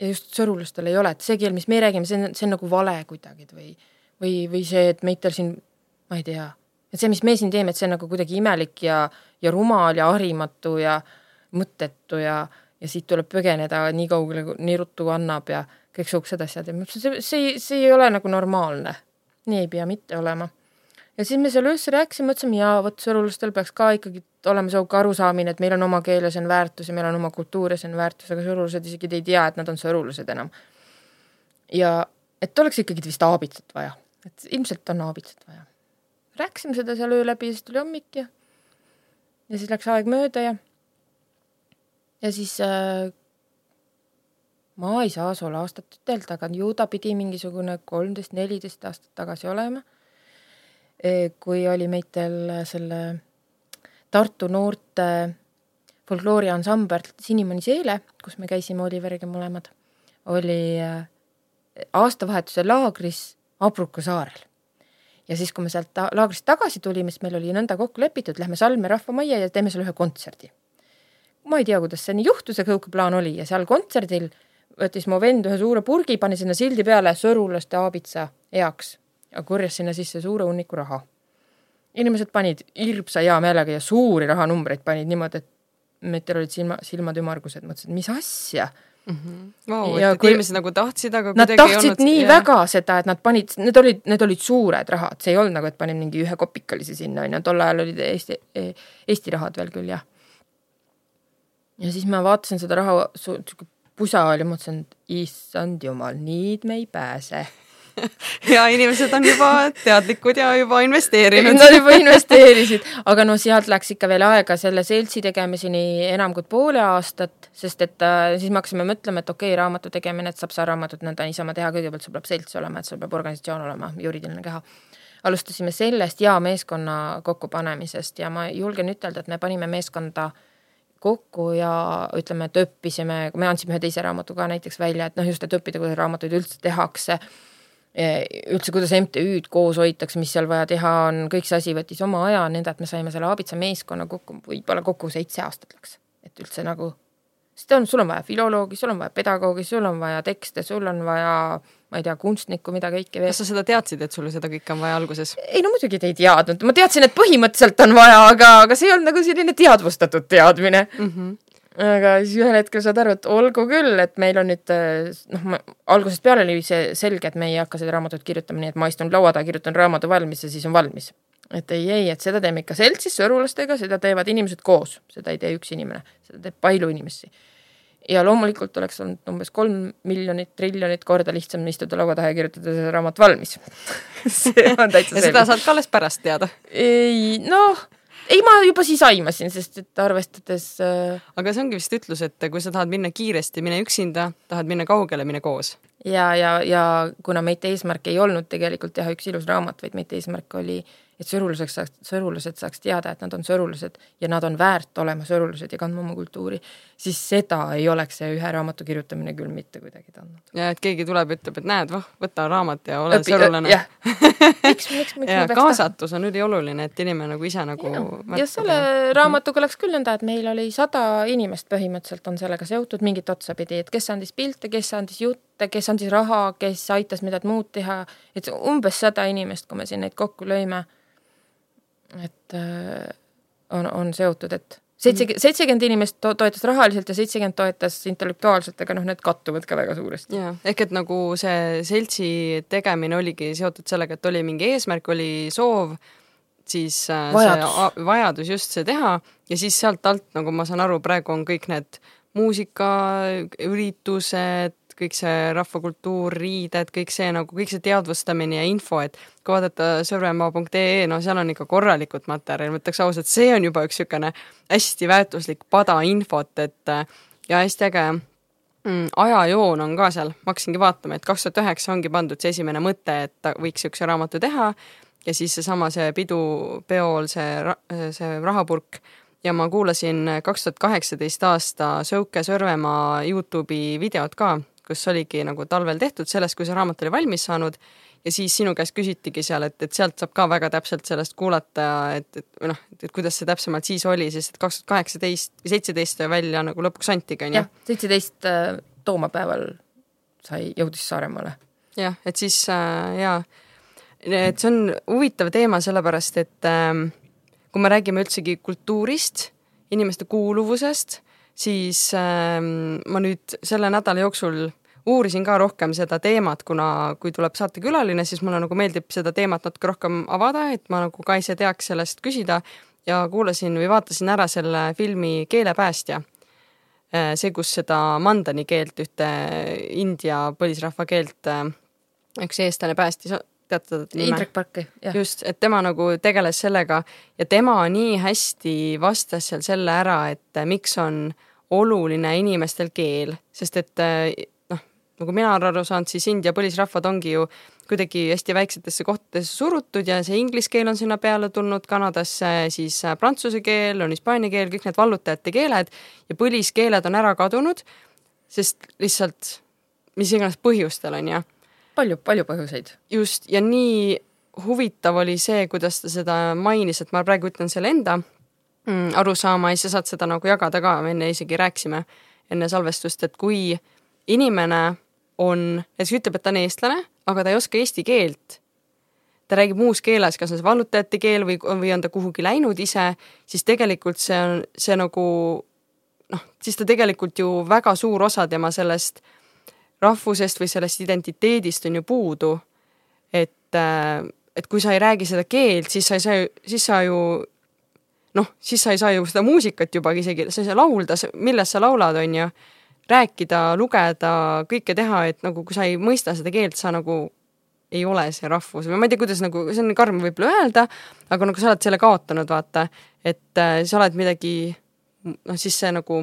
ja just sõrulastel ei ole, et see keel, mis me räägime, see on, see on nagu vale kuidagi või või, või see, et meitel siin, ma ei tea, et see, mis me siin teeme, et see on nagu kuidagi imelik ja, ja rumal ja harimatu ja mõttetu ja, ja siit tuleb põgeneda nii kaugele, nii ruttu annab ja kõik siuksed asjad ja ma ütlesin, see, see, see ei ole nagu normaalne. nii ei pea mitte olema. ja siis me seal öösel rääkisime, mõtlesime, jaa, vot sõrulastel peaks ka ikkagi olema sihuke arusaamine, et meil on oma keel ja see on väärtus ja meil on oma kultuur ja see on väärtus, aga sõrulased isegi ei tea, et nad on sõrulased enam. ja et oleks ikkagi vist aabitsat vaja, et ilmselt on aabitsat vaja rääkisime seda seal öö läbi ja siis tuli hommik ja, ja siis läks aeg mööda ja, ja siis äh, ma ei saa sulle aastat ütelda, aga ju ta pidi mingisugune kolmteist, neliteist aastat tagasi olema. kui oli meitel selle Tartu noorte folklooriansambel Sinimoni seele, kus me käisime Oliveriga mõlemad, oli äh, aastavahetuse laagris Abruka saarel. Ja siis, kui me sealt ta laagrist tagasi tulime, siis meil oli nõnda kokku lepitud, lähme Salme rahvamajja ja teeme seal ühe kontserdi. ma ei tea, kuidas see nii juhtus, aga niisugune plaan oli ja seal kontserdil võttis mu vend ühe suure purgi, pani sinna sildi peale sõrulaste aabitsa heaks ja korjas sinna sisse suure hunniku raha. inimesed panid hirmsa hea meelega ja suuri rahanumbreid panid niimoodi, et metel olid silma, silmad ümmargused, mõtlesin, et mis asja Wow, Ja et, et kui- inimesed nagu tahtsid, aga Nad tahtsid olnud nii jah. väga seda, et nad panid, need olid, need olid suured rahad, see ei olnud nagu, et panime mingi ühe kopikalise sinna, on ju, tol ajal olid Eesti, Eesti rahad veel küll, jah. ja siis ma vaatasin seda raha, sihuke pusa oli, mõtlesin, et issand jumal, nüüd me ei pääse. ja inimesed on juba teadlikud ja juba investeerinud. Nad juba investeerisid, aga no sealt läks ikka veel aega selle seltsi tegemiseni enam kui poole aastat, sest et äh, siis me hakkasime mõtlema, et okei okay,, raamatu tegemine, et saab sa raamatut nõnda niisama teha, kõigepealt sul peab selts olema, et sul peab organisatsioon olema, juriidiline keha. alustasime sellest ja meeskonna kokkupanemisest ja ma julgen ütelda, et me panime meeskonda kokku ja ütleme, et õppisime, me andsime ühe teise raamatu ka näiteks välja, et noh, just, et õppida, kuidas raamatuid üldse tehakse üldse, kuidas MTÜ-d koos hoitakse, mis seal vaja teha on, kõik see asi võttis oma aja, nõnda et me saime selle Aabitsa meeskonna kokku, võib-olla kokku seitse aastat läks, et üldse nagu, sest on, sul on vaja filoloogi, sul on vaja pedagoogi, sul on vaja tekste, sul on vaja, ma ei tea, kunstnikku, mida kõike veel. kas sa seda teadsid, et sul seda kõike on vaja alguses? ei no muidugi ei teadnud, ma teadsin, et põhimõtteliselt on vaja, aga, aga see ei olnud nagu selline teadvustatud teadmine mm. -hmm. Aga siis ühel hetkel saad aru, et olgu küll, et meil on nüüd noh, algusest peale oli see selge, et me ei hakka seda raamatut kirjutama nii, et ma istun laua taha, kirjutan raamatu valmis ja siis on valmis. et ei, ei, et seda teeme ikka seltsis sõrulastega, seda teevad inimesed koos, seda ei tee üks inimene, seda teeb palju inimesi. ja loomulikult oleks olnud umbes kolm miljonit, triljonit korda lihtsam istuda laua taha ja kirjutada see raamat valmis see on täitsa ja seda saad ka alles pärast teada. ei noh, ei ma juba siis aimasin, sest et arvestades äh, aga see ongi vist ütlus, et kui sa tahad minna kiiresti, mine üksinda, tahad minna kaugele, mine koos. ja, ja, ja kuna meie eesmärk ei olnud tegelikult teha üks ilus raamat, vaid meie eesmärk oli, et sõrulaseks saaks, sõrulased saaks teada, et nad on sõrulased ja nad on väärt olema sõrulased ja kandma oma kultuuri, siis seda ei oleks see ühe raamatu kirjutamine küll mitte kuidagi tandnud. ja et keegi tuleb ja ütleb, et näed, voh, võta raamat ja ole Õpi- sõrulane. miks, miks, miks ja kaasatus on ülioluline, et inimene nagu ise nagu ja selle raamatuga läks küll nõnda, et meil oli sada inimest põhimõtteliselt on sellega seotud mingit otsapidi, et kes andis pilte, kes andis jutte, kes andis raha, kes aitas midagi muud teha, et umbes sada inimest, kui me siin neid kokku lõime. Et äh, on, on seotud, et seitsekümmend, seitsekümmend inimest to toetas rahaliselt ja seitsekümmend toetas intellektuaalselt, aga noh, need kattuvad ka väga suuresti. jah, ehk et nagu see seltsi tegemine oligi seotud sellega, et oli mingi eesmärk, oli soov, siis äh, Vajadus. see vajadus just see teha ja siis sealt alt, nagu ma saan aru, praegu on kõik need muusikaüritused, kõik see rahvakultuur, riided, kõik see nagu, kõik see teadvustamine ja info, et kui vaadata sõrvemaa.ee, no seal on ikka korralikult materjali, ma ütleks ausalt, see on juba üks niisugune hästi väärtuslik pada infot, et ja hästi äge mm, ajajoon on ka seal, ma hakkasingi vaatama, et kaks tuhat üheksa ongi pandud see esimene mõte, et võiks niisuguse raamatu teha ja siis seesama, see pidu, peol see see rahapurk. Ja ma kuulasin kaks tuhat kaheksateist aasta Sõuke Sõrvemaa Youtube'i videot ka, kus oligi nagu talvel tehtud sellest, kui see raamat oli valmis saanud. Ja siis sinu käest küsitigi seal, et, et sealt saab ka väga täpselt sellest kuulata, et, et või noh, et kuidas see täpsemalt siis oli, sest et kaks tuhat kaheksateist või seitseteist välja nagu lõpuks antigi, on ju? Jah, seitseteist äh, toomapäeval sai, jõudis Saaremaale. jah, et siis äh, jaa, et see on huvitav teema, sellepärast et ähm, kui me räägime üldsegi kultuurist, inimeste kuuluvusest, siis ähm, ma nüüd selle nädala jooksul uurisin ka rohkem seda teemat, kuna kui tuleb saatekülaline, siis mulle nagu meeldib seda teemat natuke rohkem avada, et ma nagu ka ise teaks sellest küsida ja kuulasin või vaatasin ära selle filmi Keelepäästja. see, kus seda mandani keelt, ühte India põlisrahva keelt äh, üks eestlane päästis, tead teda nime? Indrek Parki, jah. just, et tema nagu tegeles sellega ja tema nii hästi vastas seal selle ära, et miks on oluline inimestel keel, sest et noh, nagu mina olen aru saanud, siis India põlisrahvad ongi ju kuidagi hästi väiksetesse kohtadesse surutud ja see inglise keel on sinna peale tulnud, Kanadasse siis äh, prantsuse keel, on hispaania keel, kõik need vallutajate keeled ja põliskeeled on ära kadunud, sest lihtsalt mis iganes põhjustel, on ju. palju, palju põhjuseid. just, ja nii huvitav oli see, kuidas ta seda mainis, et ma praegu ütlen selle enda mm, arusaama ja sa saad seda nagu jagada ka, me enne isegi rääkisime enne salvestust, et kui inimene on, näiteks ütleb, et ta on eestlane, aga ta ei oska eesti keelt, ta räägib muus keeles, kas on see vallutajate keel või, või on ta kuhugi läinud ise, siis tegelikult see on, see nagu noh, siis ta tegelikult ju väga suur osa tema sellest rahvusest või sellest identiteedist on ju puudu. et, et kui sa ei räägi seda keelt, siis sa ei saa, siis sa ju noh, siis sa ei saa ju seda muusikat juba isegi, sa ei saa laulda, millest sa laulad, on ju rääkida, lugeda, kõike teha, et nagu kui sa ei mõista seda keelt, sa nagu ei ole see rahvus. Või ma ei tea, kuidas nagu, see on karm võib-olla öelda, aga nagu sa oled selle kaotanud, vaata, et äh, sa oled midagi, noh siis see nagu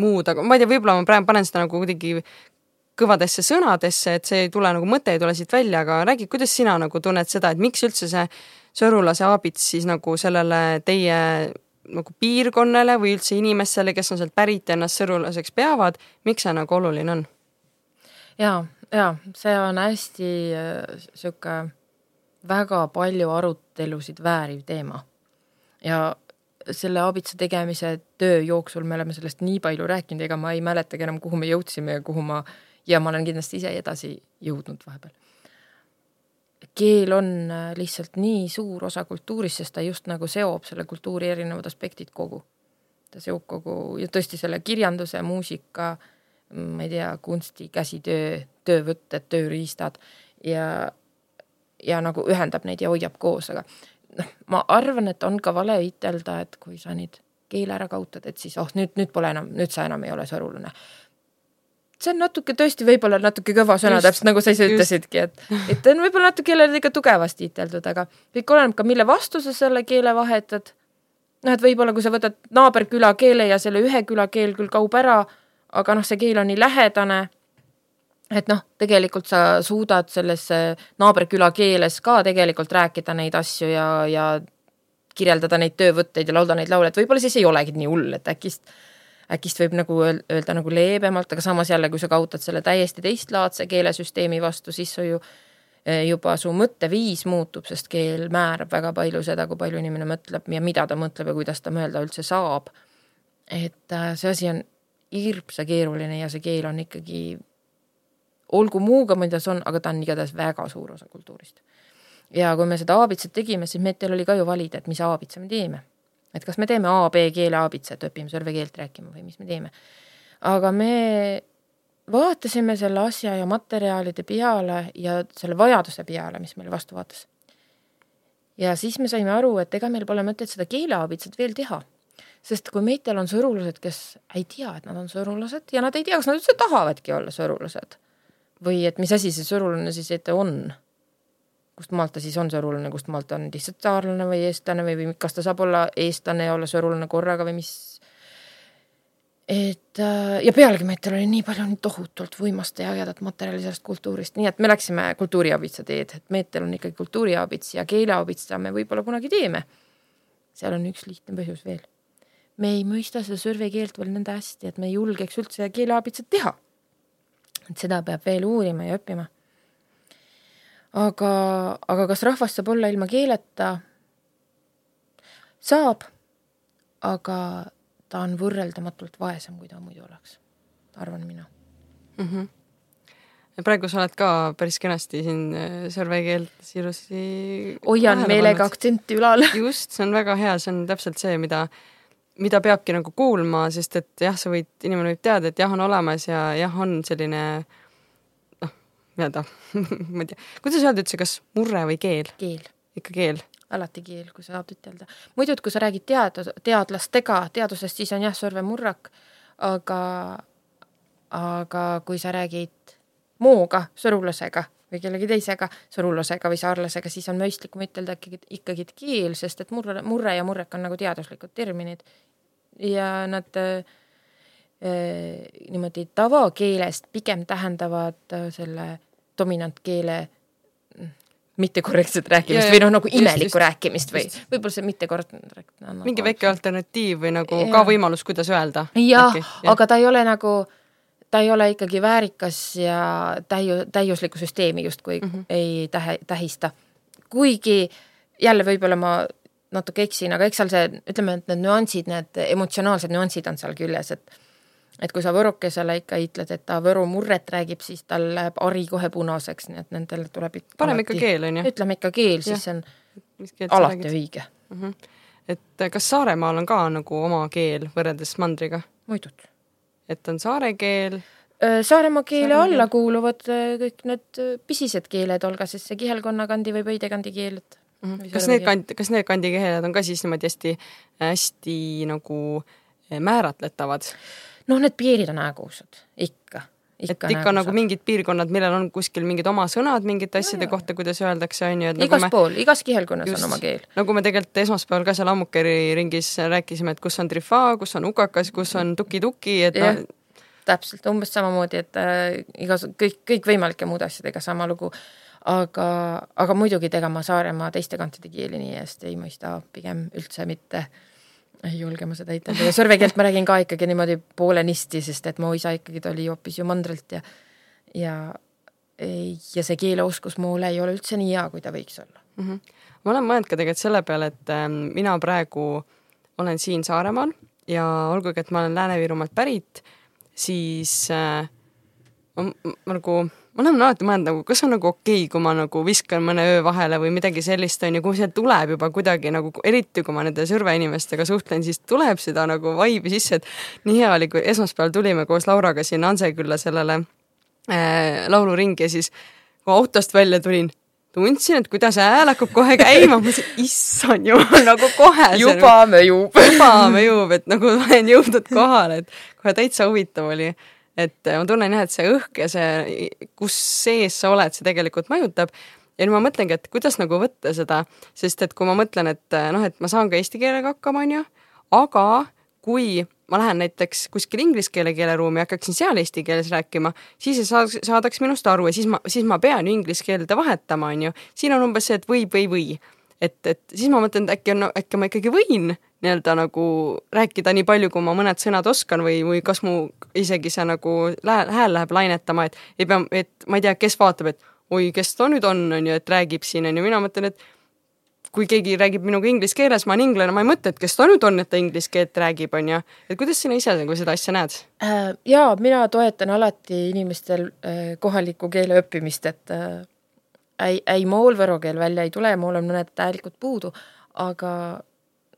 muud, aga ma ei tea, võib-olla ma praegu panen seda nagu kuidagi kõvadesse sõnadesse, et see ei tule nagu, mõte ei tule siit välja, aga räägi, kuidas sina nagu tunned seda, et miks üldse see sõrulase aabits siis nagu sellele teie nagu piirkonnale või üldse inimestele, kes on sealt pärit ja ennast sõrulaseks peavad, miks see nagu oluline on? ja, ja see on hästi äh, sihuke väga palju arutelusid vääriv teema. ja selle aabitsa tegemise töö jooksul me oleme sellest nii palju rääkinud, ega ma ei mäletagi enam, kuhu me jõudsime ja kuhu ma ja ma olen kindlasti ise edasi jõudnud vahepeal keel on äh, lihtsalt nii suur osa kultuurist, sest ta just nagu seob selle kultuuri erinevad aspektid kogu. ta seob kogu ja tõesti selle kirjanduse, muusika, ma ei tea, kunsti, käsitöö, töövõtted, tööriistad ja, ja nagu ühendab neid ja hoiab koos, aga noh, ma arvan, et on ka vale ütelda, et kui sa nüüd keele ära kaotad, et siis oh, nüüd, nüüd pole enam, nüüd sa enam ei ole sõrulane see on natuke tõesti võib-olla natuke kõva sõna, täpselt nagu sa ise ütlesidki, et, et on võib-olla natuke jälle liiga tugevasti üteldud, aga kõik oleneb ka, mille vastu sa selle keele vahetad. noh, et võib-olla kui sa võtad naaberküla keele ja selle ühe küla keel küll kaob ära, aga noh, see keel on nii lähedane, et noh, tegelikult sa suudad selles naaberküla keeles ka tegelikult rääkida neid asju ja, ja kirjeldada neid töövõtteid ja laulda neid laule, et võib-olla siis ei olegi nii hull, et äkki äkist võib nagu öelda nagu leebemalt, aga samas jälle, kui sa kaotad selle täiesti teistlaadse keelesüsteemi vastu, siis su ju juba su mõtteviis muutub, sest keel määrab väga palju seda, kui palju inimene mõtleb ja mida ta mõtleb ja kuidas ta mõelda üldse saab. et äh, see asi on hirmsa keeruline ja see keel on ikkagi, olgu muuga, mida see on, aga ta on igatahes väga suur osa kultuurist. ja kui me seda aabitsat tegime, siis meil oli ka ju valida, et mis aabitsa me teeme et kas me teeme A, B keele aabitsat, õpime sõrve keelt rääkima või mis me teeme. aga me vaatasime selle asja ja materjalide peale ja selle vajaduse peale, mis meile vastu vaatas. ja siis me saime aru, et ega meil pole mõtet seda keeleaabitsat veel teha. sest kui meitel on sõrulased, kes ei tea, et nad on sõrulased ja nad ei tea, kas nad üldse tahavadki olla sõrulased või et mis asi see sõrulane siis ette on kust maalt ta siis on sõrulane, kust maalt ta on lihtsalt saarlane või eestlane või, või kas ta saab olla eestlane ja olla sõrulane korraga või mis. et äh, ja pealegi meitel oli nii palju nii tohutult võimast ja ägedat materjali sellest kultuurist, nii et me läksime kultuuriabitsa teed, et Meetel on ikkagi kultuuriabits ja keeleabitsa me võib-olla kunagi teeme. seal on üks lihtne põhjus veel. me ei mõista seda sõrve keelt veel nõnda hästi, et me ei julgeks üldse keeleabitsat teha. et seda peab veel uurima ja õppima aga, aga kas rahvas saab olla ilma keeleta? saab, aga ta on võrreldamatult vaesem, kui ta muidu oleks, arvan mina mm. -hmm. ja praegu sa oled ka päris kenasti siin äh, sõrve keelt ilusti hoian meelega aktsenti ülal just, see on väga hea, see on täpselt see, mida, mida peabki nagu kuulma, sest et jah, sa võid, inimene võib teada, et jah, on olemas ja jah, on selline äh, nii-öelda ma ei tea, kuidas öelda üldse, kas murre või keel? keel. ikka keel? alati keel, kui sa saad ütelda. muidu, et kui sa räägid tead-, teadlastega teadusest, siis on jah, sõrvemurrak, aga, aga kui sa räägid mooga, sõrulasega või kellegi teisega, sõrulasega või saarlasega, siis on mõistlikum ütelda ikkagi, ikkagi keel, sest et murre, murre ja murrek on nagu teaduslikud terminid ja nad äh, niimoodi tavakeelest pigem tähendavad äh, selle dominantkeele mittekorrektset rääkimist Ja, ja, või noh, nagu imelikku just. rääkimist või võib-olla see mittekorrektne nagu mingi väike alternatiiv või nagu Jaa. ka võimalus, kuidas öelda. jah, aga ta ei ole nagu, ta ei ole ikkagi väärikas ja täiu-, täiuslikku süsteemi justkui mm. -hmm. ei tähe, tähista. kuigi jälle võib-olla ma natuke eksin, aga eks seal see, ütleme, et need nüansid, need emotsionaalsed nüansid on seal küljes, et et kui sa võrokesele ikka ütled, et ta Võru murret räägib, siis tal läheb hari kohe punaseks, nii et nendel tuleb ikka paneme ikka keel, on ju. ütleme ikka keel, siis see on alati õige, et äh, kas Saaremaal on ka nagu oma keel võrreldes mandriga? muidugi. et on saare keel, Saaremaa keele Saaremaa alla keel. kuuluvad kõik need pisised keeled, olgu siis see Kihelkonna kandi või Pöide kandi keel, et Või kas need kand-, kas need kandikeeled on ka siis niimoodi hästi, hästi nagu eh, määratletavad? Noh, need piirid on häägusad, ikka, et ikka ikka nagu mingid piirkonnad, millel on kuskil mingid oma sõnad mingite asjade kohta, kuidas öeldakse, on ju, et nagu igas me pool, igas kihelkonnas on oma keel. nagu me tegelikult esmaspäeval ka seal Ammukeri ringis rääkisime, et kus on trifaa, kus on ukakas, kus on tuki-tuki, et noh, täpselt, umbes samamoodi, et äh, igas, kõik, kõikvõimalike muude asjadega sama lugu. aga, aga muidugi, ega ma Saaremaa teiste kantide keeli nii hästi ei mõista, pigem üldse mitte ei julge ma seda ütelda ja sõrve keelt ma räägin ka ikkagi niimoodi poolenisti, sest et mu isa ikkagi, ta oli hoopis ju mandrilt ja ja ja see keeleoskus mul ei ole üldse nii hea, kui ta võiks olla. mm. -hmm. ma olen mõelnud ka tegelikult selle peale, et ähm, mina praegu olen siin Saaremaal ja olgugi, et ma olen Lääne-Virumaalt pärit, siis äh, ma, ma nagu, ma olen alati mõelnud nagu, kas on nagu okei okay, kui ma nagu viskan mõne öö vahele või midagi sellist, on ju, kui see tuleb juba kuidagi nagu, eriti kui ma nende sõrve inimestega suhtlen, siis tuleb seda nagu vaibi sisse, et nii hea oli, kui esmaspäeval tulime koos Lauraga sinna Ansekülla sellele äh, lauluringi ja siis kui autost välja tulin, tundsin, et kuidas hääl hakkab kohe käima, ma mõtlesin, issand jumal, nagu kohe juba mõjub. juba mõjub, et nagu olen jõudnud kohale, et kohe täitsa huvitav oli. Et ma tunnen jah, et see õhk ja see, kus sees sa oled, see tegelikult mõjutab. ja nüüd ma mõtlengi, et kuidas nagu võtta seda, sest et kui ma mõtlen, et noh, et ma saan ka eesti keelega hakkama, on ju, aga kui ma lähen näiteks kuskile inglise keele keeleruumi ja hakkaksin seal eesti keeles rääkima, siis ei saaks, saadaks minust aru ja siis ma, siis ma pean ju inglise keelde vahetama, on ju. siin on umbes see, et võib või või. Et, et siis ma mõtlen, et äkki on, äkki ma ikkagi võin nii-öelda nagu rääkida nii palju, kui ma mõned sõnad oskan või, või kas mu isegi see nagu lä- hääl läheb lainetama, et ei pea, et ma ei tea, kes vaatab, et oi, kes ta nüüd on, on ju, et räägib siin, on ju, mina mõtlen, et kui keegi räägib minuga inglise keeles, ma olen inglane, ma ei mõtle, et kes ta nüüd on, et ta inglise keelt räägib, on ju. et kuidas sina ise nagu seda asja näed? Äh, jaa, mina toetan alati inimestel äh, kohaliku keele õppimist, et äh, ei, ei mool võro keel välja ei tule, mool on mõned häälikud puudu, aga,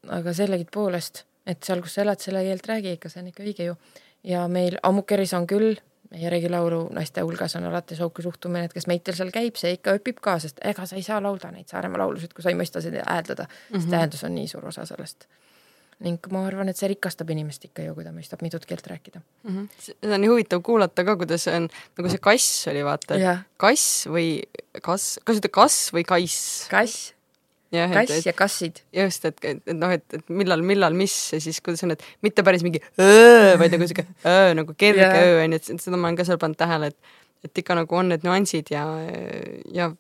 aga sellegipoolest, et seal, kus sa elad, selle keelt räägi ikka, see on ikka õige ju. ja meil Ammukeris on küll, meie regilaulu naiste hulgas on alati sooke suhtumine, et kes meitel seal käib, see ikka õpib ka, sest ega sa ei saa laulda neid Saaremaa laulusid, kui sa ei mõista seda hääldada mm, -hmm. sest hääldus on nii suur osa sellest. Ning ma arvan, et see rikastab inimest ikka ju, kui ta mõistab mitut keelt rääkida mm. -hmm. seda on nii huvitav kuulata ka, kuidas see on, nagu see kass oli, vaata, et Jah. kass või kas, kas ütled kass või kaiss? kass, jah, et, kass ja kassid. just, et, et, et noh, et, et millal, millal, mis ja siis kuidas on, et mitte päris mingi öö, vaid nagu sihuke öö nagu kerge Jaa. öö on ju, et seda ma olen ka seal pannud tähele, et et ikka nagu on need nüansid ja, ja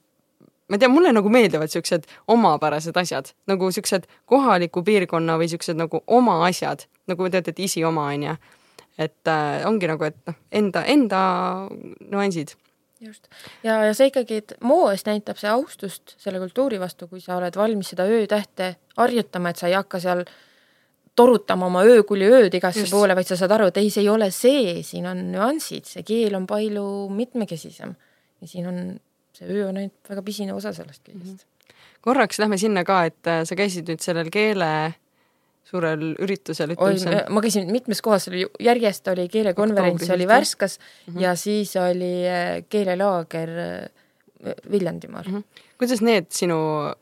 ma ei tea, mulle nagu meeldivad siuksed omapärased asjad, nagu siuksed kohaliku piirkonna või siuksed nagu oma asjad, nagu te ütlete, isi oma, on ju. et äh, ongi nagu, et noh, enda, enda nüansid. just. ja, ja see ikkagi, et moos näitab see austust selle kultuuri vastu, kui sa oled valmis seda öötähte harjutama, et sa ei hakka seal torutama oma öökuli ööd igasse Just. poole, vaid sa saad aru, et ei, see ei ole see, siin on nüansid, see keel on palju mitmekesisem ja siin on, see öö on ainult väga pisine osa sellest kõigest. korraks lähme sinna ka, et äh, sa käisid nüüd sellel keele suurel üritusel, ütleme, on ma käisin mitmes kohas, oli järjest oli keelekonverents oli? Värskas mm -hmm. ja siis oli äh, keelelaager äh, Viljandimaal mm. Mhm. kuidas need sinu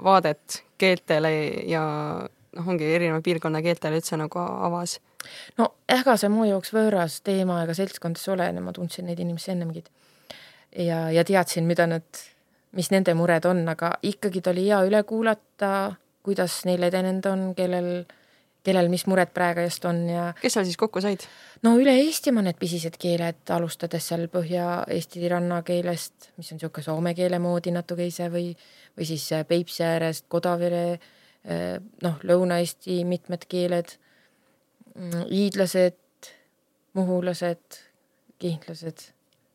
vaadet keeltele ja noh, ongi erineva piirkonna keeltele üldse nagu avas? no ega see mu jaoks võõras teema ega seltskond ei ole, ma tundsin neid inimesi ennemgi. Ja, ja teadsin, mida nad, mis nende mured on, aga ikkagi ta oli hea üle kuulata, kuidas neil edenenud on, kellel, kellel mis mured praegu just on ja kes seal siis kokku said? no üle Eestimaa need pisised keeled, alustades seal Põhja-Eesti rannakeelest, mis on niisugune soome keele moodi natukese või, või siis Peipsi äärest Kodavere, noh, Lõuna-Eesti mitmed keeled, mm, hiidlased, muhulased, kihnlased,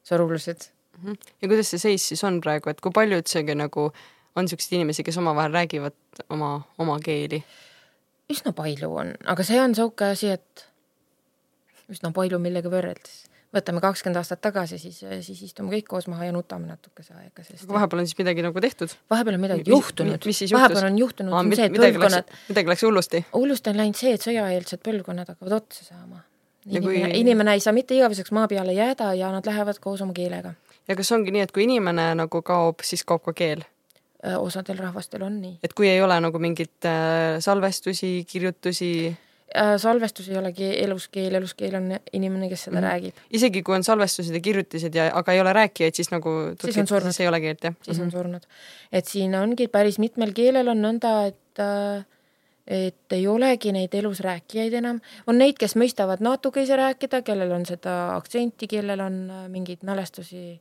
sorulased. Mhm. ja kuidas see seis siis on praegu, et kui palju üldsegi nagu on niisuguseid inimesi, kes omavahel räägivad oma, oma keeli? üsna palju on, aga see on niisugune asi, et üsna palju millega võrreldes. võtame kakskümmend aastat tagasi, siis, siis istume kõik koos maha ja nutame natukese aega, sest aga vahepeal on siis midagi nagu tehtud? vahepeal on midagi mis, juhtunud. vahepeal on juhtunud Aa, see, et põlvkonnad midagi läks hullusti? hullusti on läinud see, et sõjaeelsed põlvkonnad hakkavad otsa saama. Ja kui- inimene, inimene ei saa mitte igaveseks maa peale jääda ja nad lähevad koos oma keelega. Ja kas ongi nii, et kui inimene nagu kaob, siis kaob ka keel? osadel rahvastel on nii. et kui ei ole nagu mingit äh, salvestusi, kirjutusi, Äh, salvestus ei olegi eluskeel, eluskeel on inimene, kes seda Mhm. mm. räägib, isegi kui on salvestused ja kirjutised ja, aga ei ole rääkijaid, siis nagu Siis on surnud. siis ei ole keelt, jah? siis on surnud. et siin ongi päris mitmel keelel on nõnda, et äh, et ei olegi neid elus rääkijaid enam, on neid, kes mõistavad natukese rääkida, kellel on seda aktsenti, kellel on äh, mingeid mälestusi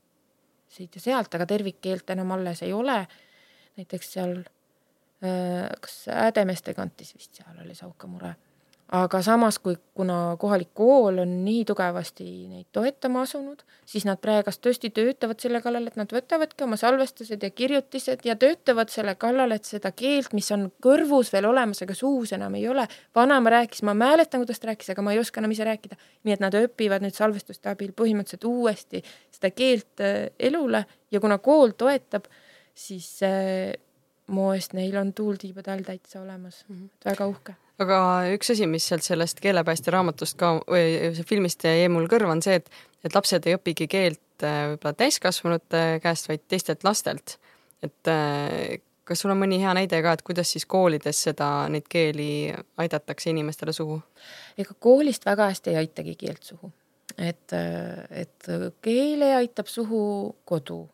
siit ja sealt, aga tervikkeelt enam alles ei ole. näiteks seal äh, kas Häädemeeste kantis vist seal oli sauka mure. Aga samas, kui, kuna kohalik kool on nii tugevasti neid toetama asunud, siis nad praegast tõesti töötavad selle kallal, et nad võtavadki oma salvestused ja kirjutised ja töötavad selle kallal, et seda keelt, mis on kõrvus veel olemas, aga suus enam ei ole. vanaema rääkis, ma mäletan, kuidas ta rääkis, aga ma ei oska enam ise rääkida. nii et nad õpivad nüüd salvestuste abil põhimõtteliselt uuesti seda keelt äh, elule ja kuna kool toetab, siis äh, moest neil on tuul tiibade all täitsa olemas mm, -hmm. väga uhke. Aga üks asi, mis sealt sellest keelepäästja raamatust ka või filmist jäi mul kõrva, on see, et, et lapsed ei õpigi keelt äh, võib-olla täiskasvanute käest, vaid teistelt lastelt. et äh, kas sul on mõni hea näide ka, et kuidas siis koolides seda, neid keeli aidatakse inimestele suhu? ega koolist väga hästi ei aitagi keelt suhu. et, äh, et keele aitab suhu kodu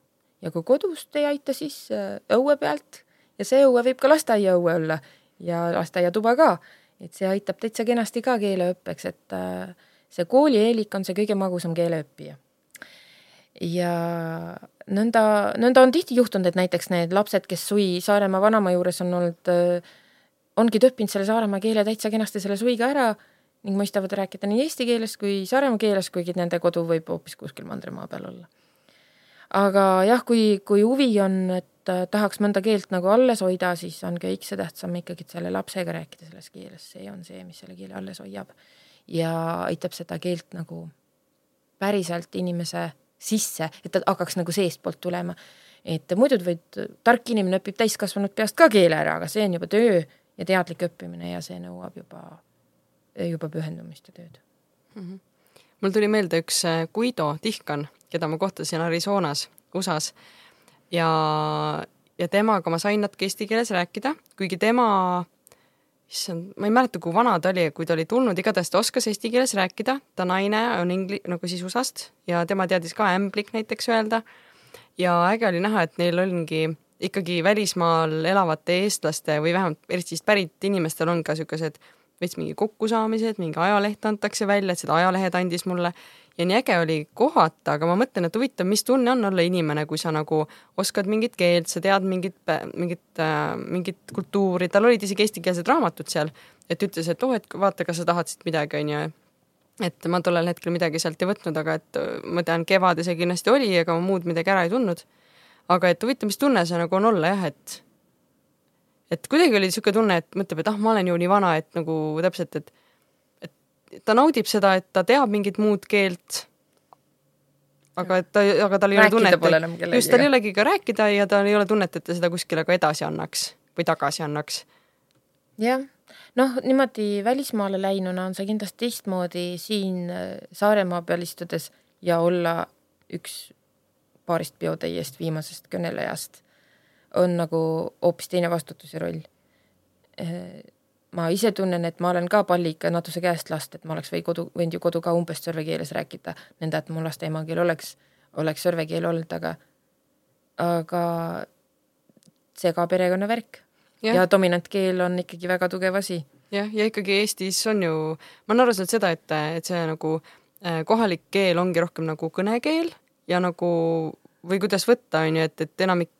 ja kui kodust ei aita, siis õue pealt ja see õue võib ka lasteaiaõue olla ja lasteaiatuba ka. et see aitab täitsa kenasti ka keeleõppeks, et äh, see koolieelik on see kõige magusam keeleõppija. ja nõnda, nõnda on tihti juhtunud, et näiteks need lapsed, kes suvi Saaremaa vanaema juures on olnud, ongi õppinud selle Saaremaa keele täitsa kenasti selle suviga ära ning mõistavad rääkida nii eesti keeles kui saaremaa keeles, kuigi nende kodu võib hoopis kuskil mandrimaa peal olla. aga jah, kui, kui huvi on, et äh, tahaks mõnda keelt nagu alles hoida, siis on kõikse tähtsam ikkagi selle lapsega rääkida selles keeles, see on see, mis selle keele alles hoiab. ja aitab seda keelt nagu päriselt inimese sisse, et ta hakkaks nagu seestpoolt tulema. et muidu võid, tark inimene õpib täiskasvanud peast ka keele ära, aga see on juba töö ja teadlik õppimine ja see nõuab juba juba pühendumist ja tööd mm. -hmm. mul tuli meelde üks Guido Tihkan, keda ma kohtasin Arizonas, USA-s ja, ja temaga ma sain natuke eesti keeles rääkida, kuigi tema, issand, ma ei mäleta, kui vana ta oli, kui ta oli tulnud, igatahes ta oskas eesti keeles rääkida, ta naine on ingli-, nagu siis USA-st ja tema teadis ka ämblik näiteks öelda. ja äge oli näha, et neil ongi ikkagi välismaal elavate eestlaste või vähemalt Eestist pärit inimestel on ka niisugused veits mingi kokkusaamised, mingi ajaleht antakse välja, et seda ajalehed andis mulle ja nii äge oli kohata, aga ma mõtlen, et huvitav, mis tunne on olla inimene, kui sa nagu oskad mingit keelt, sa tead mingit, mingit äh,, mingit kultuuri, tal olid isegi eestikeelsed raamatud seal, et ütles, et oh, et vaata, kas sa tahad siit midagi, onju. et ma tollel hetkel midagi sealt ei võtnud, aga et ma tean, kevades see kindlasti oli, aga ma muud midagi ära ei tundnud. aga et huvitav, mis tunne see nagu on olla jah, et et kuidagi oli niisugune tunne, et mõtleb, et ah, ma olen ju nii vana, et nagu täpselt, et ta naudib seda, et ta teab mingit muud keelt. aga et ta, aga tal ei Rääkida ole tunnet, just tal ei olegi ka rääkida ja tal ei ole tunnet, et ta seda kuskile ka edasi annaks või tagasi annaks. jah, noh, niimoodi välismaale läinuna on see kindlasti teistmoodi siin äh, Saaremaa peal istudes ja olla üks paarist peotäiest viimasest kõnelejast on nagu hoopis teine vastutus ja roll. Ma ise tunnen, et ma olen ka palli ikka natuse käest last, et ma oleks või kodu, võinud ju kodu ka umbes sõrve keeles rääkida, nõnda et mu laste emakeel oleks, oleks sõrve keel olnud, aga aga see ka perekonna värk Jah. ja dominantkeel on ikkagi väga tugev asi. jah, ja ikkagi Eestis on ju, ma olen aru saanud seda, et, et see nagu äh, kohalik keel ongi rohkem nagu kõnekeel ja nagu või kuidas võtta, on ju, et, et enamik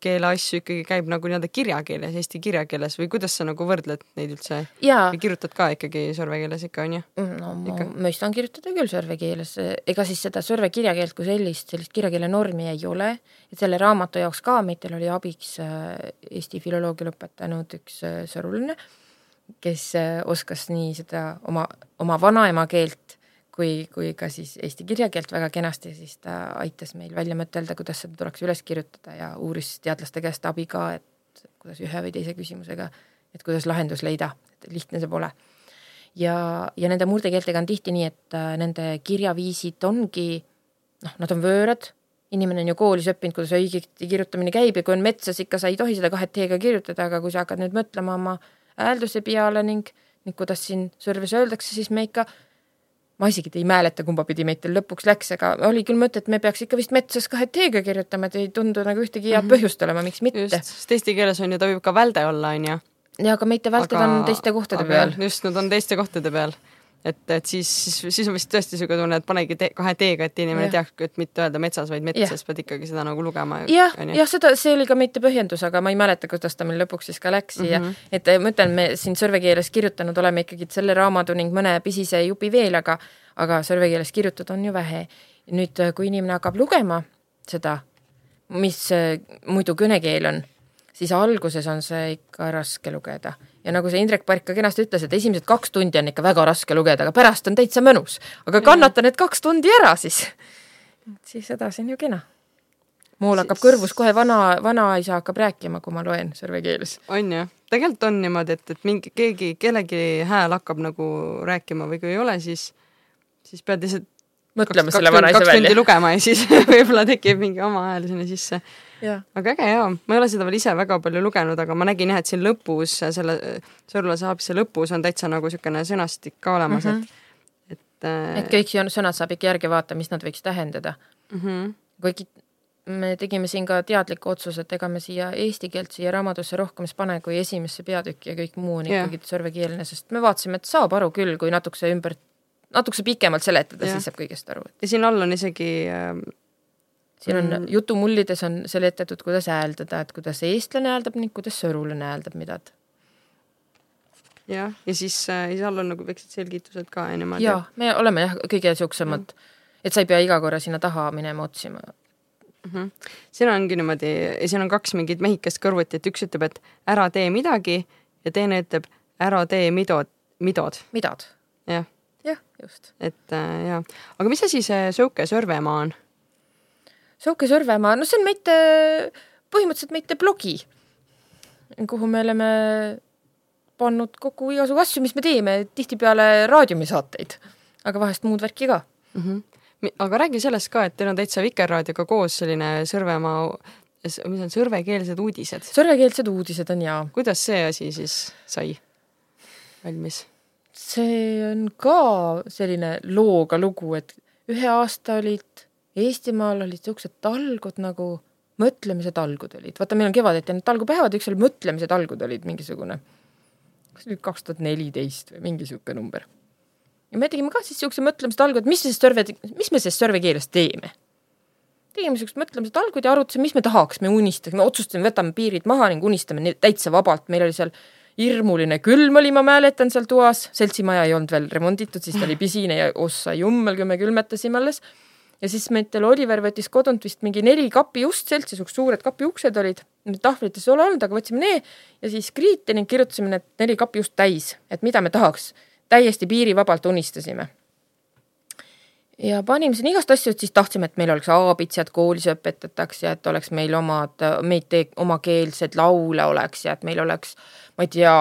kirjakeele asju ikkagi käib nagu nii-öelda kirjakeeles, eesti kirjakeeles või kuidas sa nagu võrdled neid üldse? või kirjutad ka ikkagi sõrvekeeles ikka, on ju? no ma Ikka. mõistan kirjutada küll sõrvekeeles, ega siis seda sõrvekirjakeelt kui sellist, sellist kirjakeele normi ei ole, et selle raamatu jaoks ka meitel oli abiks äh, Eesti filoloogia lõpetanud üks äh, sõrulane, kes äh, oskas nii seda oma, oma vanaema keelt kui, kui ka siis eesti kirjakeelt väga kenasti, siis ta aitas meil välja mõtelda, kuidas seda tuleks üles kirjutada ja uuris teadlaste käest abi ka, et kuidas ühe või teise küsimusega, et kuidas lahendus leida, et lihtne see pole. ja, ja nende murdekeeltega on tihti nii, et äh, nende kirjaviisid ongi noh, nad on võõrad, inimene on ju koolis õppinud, kuidas õigesti kirjutamine käib ja kui on metsas, ikka sa ei tohi seda kahe T-ga kirjutada, aga kui sa hakkad nüüd mõtlema oma häälduse peale ning, ning kuidas siin sõrves öeldakse, siis me ikka ma isegi ei mäleta, kumba pidi meitel lõpuks läks, aga oli küll mõte, et me peaks ikka vist metsas kahe T-ga kirjutama, et ei tundu nagu ühtegi head Mhm. põhjust olema, miks mitte. just, sest eesti keeles on ju, ta võib ka välde olla, on ju. ja aga meite välted on teiste kohtade peal. just, nad on teiste kohtade peal. Et, et siis, siis, siis on vist tõesti niisugune tunne, et panegi te, kahe T-ga, et inimene Jah. teaks, et mitte öelda metsas, vaid metsas, pead ikkagi seda nagu lugema. jah, jah, seda, see oli ka meite põhjendus, aga ma ei mäleta, kuidas ta meil lõpuks siis ka läks mm. Mhm. -hmm. et eh, ma ütlen, me siin sõrvekeeles kirjutanud oleme ikkagi selle raamatu ning mõne pisise jupi veel, aga aga sõrvekeeles kirjutada on ju vähe. nüüd, kui inimene hakkab lugema seda, mis muidu kõnekeel on, siis alguses on see ikka raske lugeda. Ja nagu see Indrek Park ka kenasti ütles, et esimesed kaks tundi on ikka väga raske lugeda, aga pärast on täitsa mõnus. aga kannata need kaks tundi ära siis. siis edasi on ju kena mul hakkab Siis- kõrvus kohe vana, vanaisa hakkab rääkima, kui ma loen sõrvekeeles. on ju, tegelikult on niimoodi, et, et mingi keegi, kellegi hääl hakkab nagu rääkima või kui ei ole, siis, siis pead lihtsalt mõtleme kaks, selle vanaisa kaks tundi välja. lugema ja siis võib-olla tekib mingi oma hääl sinna sisse. Aga äge jaa, ma ei ole seda veel ise väga palju lugenud, aga ma nägin jah, et siin lõpus, selle Sõrlase aabisse lõpus on täitsa nagu niisugune sõnastik ka olemas mm, Mhm. -hmm. et, et et kõik see on- sõnad saab ikka järgi vaadata, mis nad võiks tähendada. mm -hmm. kuigi me tegime siin ka teadliku otsuse, et ega me siia eesti keelt siia raamatusse rohkem ei pane kui esimesse peatükki ja kõik muu on ikkagi sõrvekeelne, sest me vaatasime, et saab aru küll, kui natukese ümber, natukese pikemalt seletada, siis saab kõigest aru. ja siin all on isegi äh, siin on Mm. jutumullides on seletatud, kuidas hääldada, et kuidas eestlane hääldab ning kuidas sõrulane hääldab midagi. jah, ja siis äh, all on nagu väiksed selgitused ka ja niimoodi. jaa, me oleme jah, kõige siuksemad, et sa ei pea iga korra sinna taha minema otsima. mm. -hmm. siin ongi niimoodi, siin on kaks mingit mehikest kõrvuti, et üks ütleb, et ära tee midagi ja teine ütleb, ära tee midod, midod, midad? jah, jah, just. et äh, jaa. aga mis asi see Sõuke Sõrvemaa on? Sõuke Sõrvemaa, no see on meite, põhimõtteliselt meite blogi, kuhu me oleme pannud kokku igasugu asju, mis me teeme, tihtipeale raadiumisaateid, aga vahest muud värki ka. mm. -hmm. aga räägi sellest ka, et teil on täitsa Vikerraadioga koos selline Sõrvemaa, mis on sõrvekeelsed uudised. sõrvekeelsed uudised on jaa. kuidas see asi siis sai valmis? see on ka selline looga lugu, et ühe aasta olid Eestimaal olid niisugused talgud nagu mõtlemise talgud olid, vaata, meil on kevadeti need talgupäevad, üks oli mõtlemise talgud olid mingisugune, kas oli kaks tuhat neliteist või mingi niisugune number. ja me tegime ka siis niisuguse mõtlemise talgu, et mis me siis sõrve, mis me siis sõrvekeeles teeme. tegime niisugused mõtlemise talgud ja arutasime, mis me tahaks, me unistasime, otsustasime, võtame piirid maha ning unistame täitsa vabalt, meil oli seal hirmuline külm oli, ma mäletan seal toas, seltsimaja ei olnud veel remonditud, siis ta oli pisine ja ossa jummel, kui me külmetasime alles. Ja siis meitel Oliver võttis kodunt vist mingi neli kapiust seltsi, siuksed suured kapiuksed olid, tahvlites ei ole olnud, aga võtsime need ja siis kriiti ning kirjutasime need neli kapiust täis, et mida me tahaks. täiesti piirivabalt unistasime ja panime sinna igast asju, et siis tahtsime, et meil oleks aabitsad koolis õpetataks ja et oleks meil omad, meid te- omakeelsed laule oleks ja et meil oleks, ma ei tea,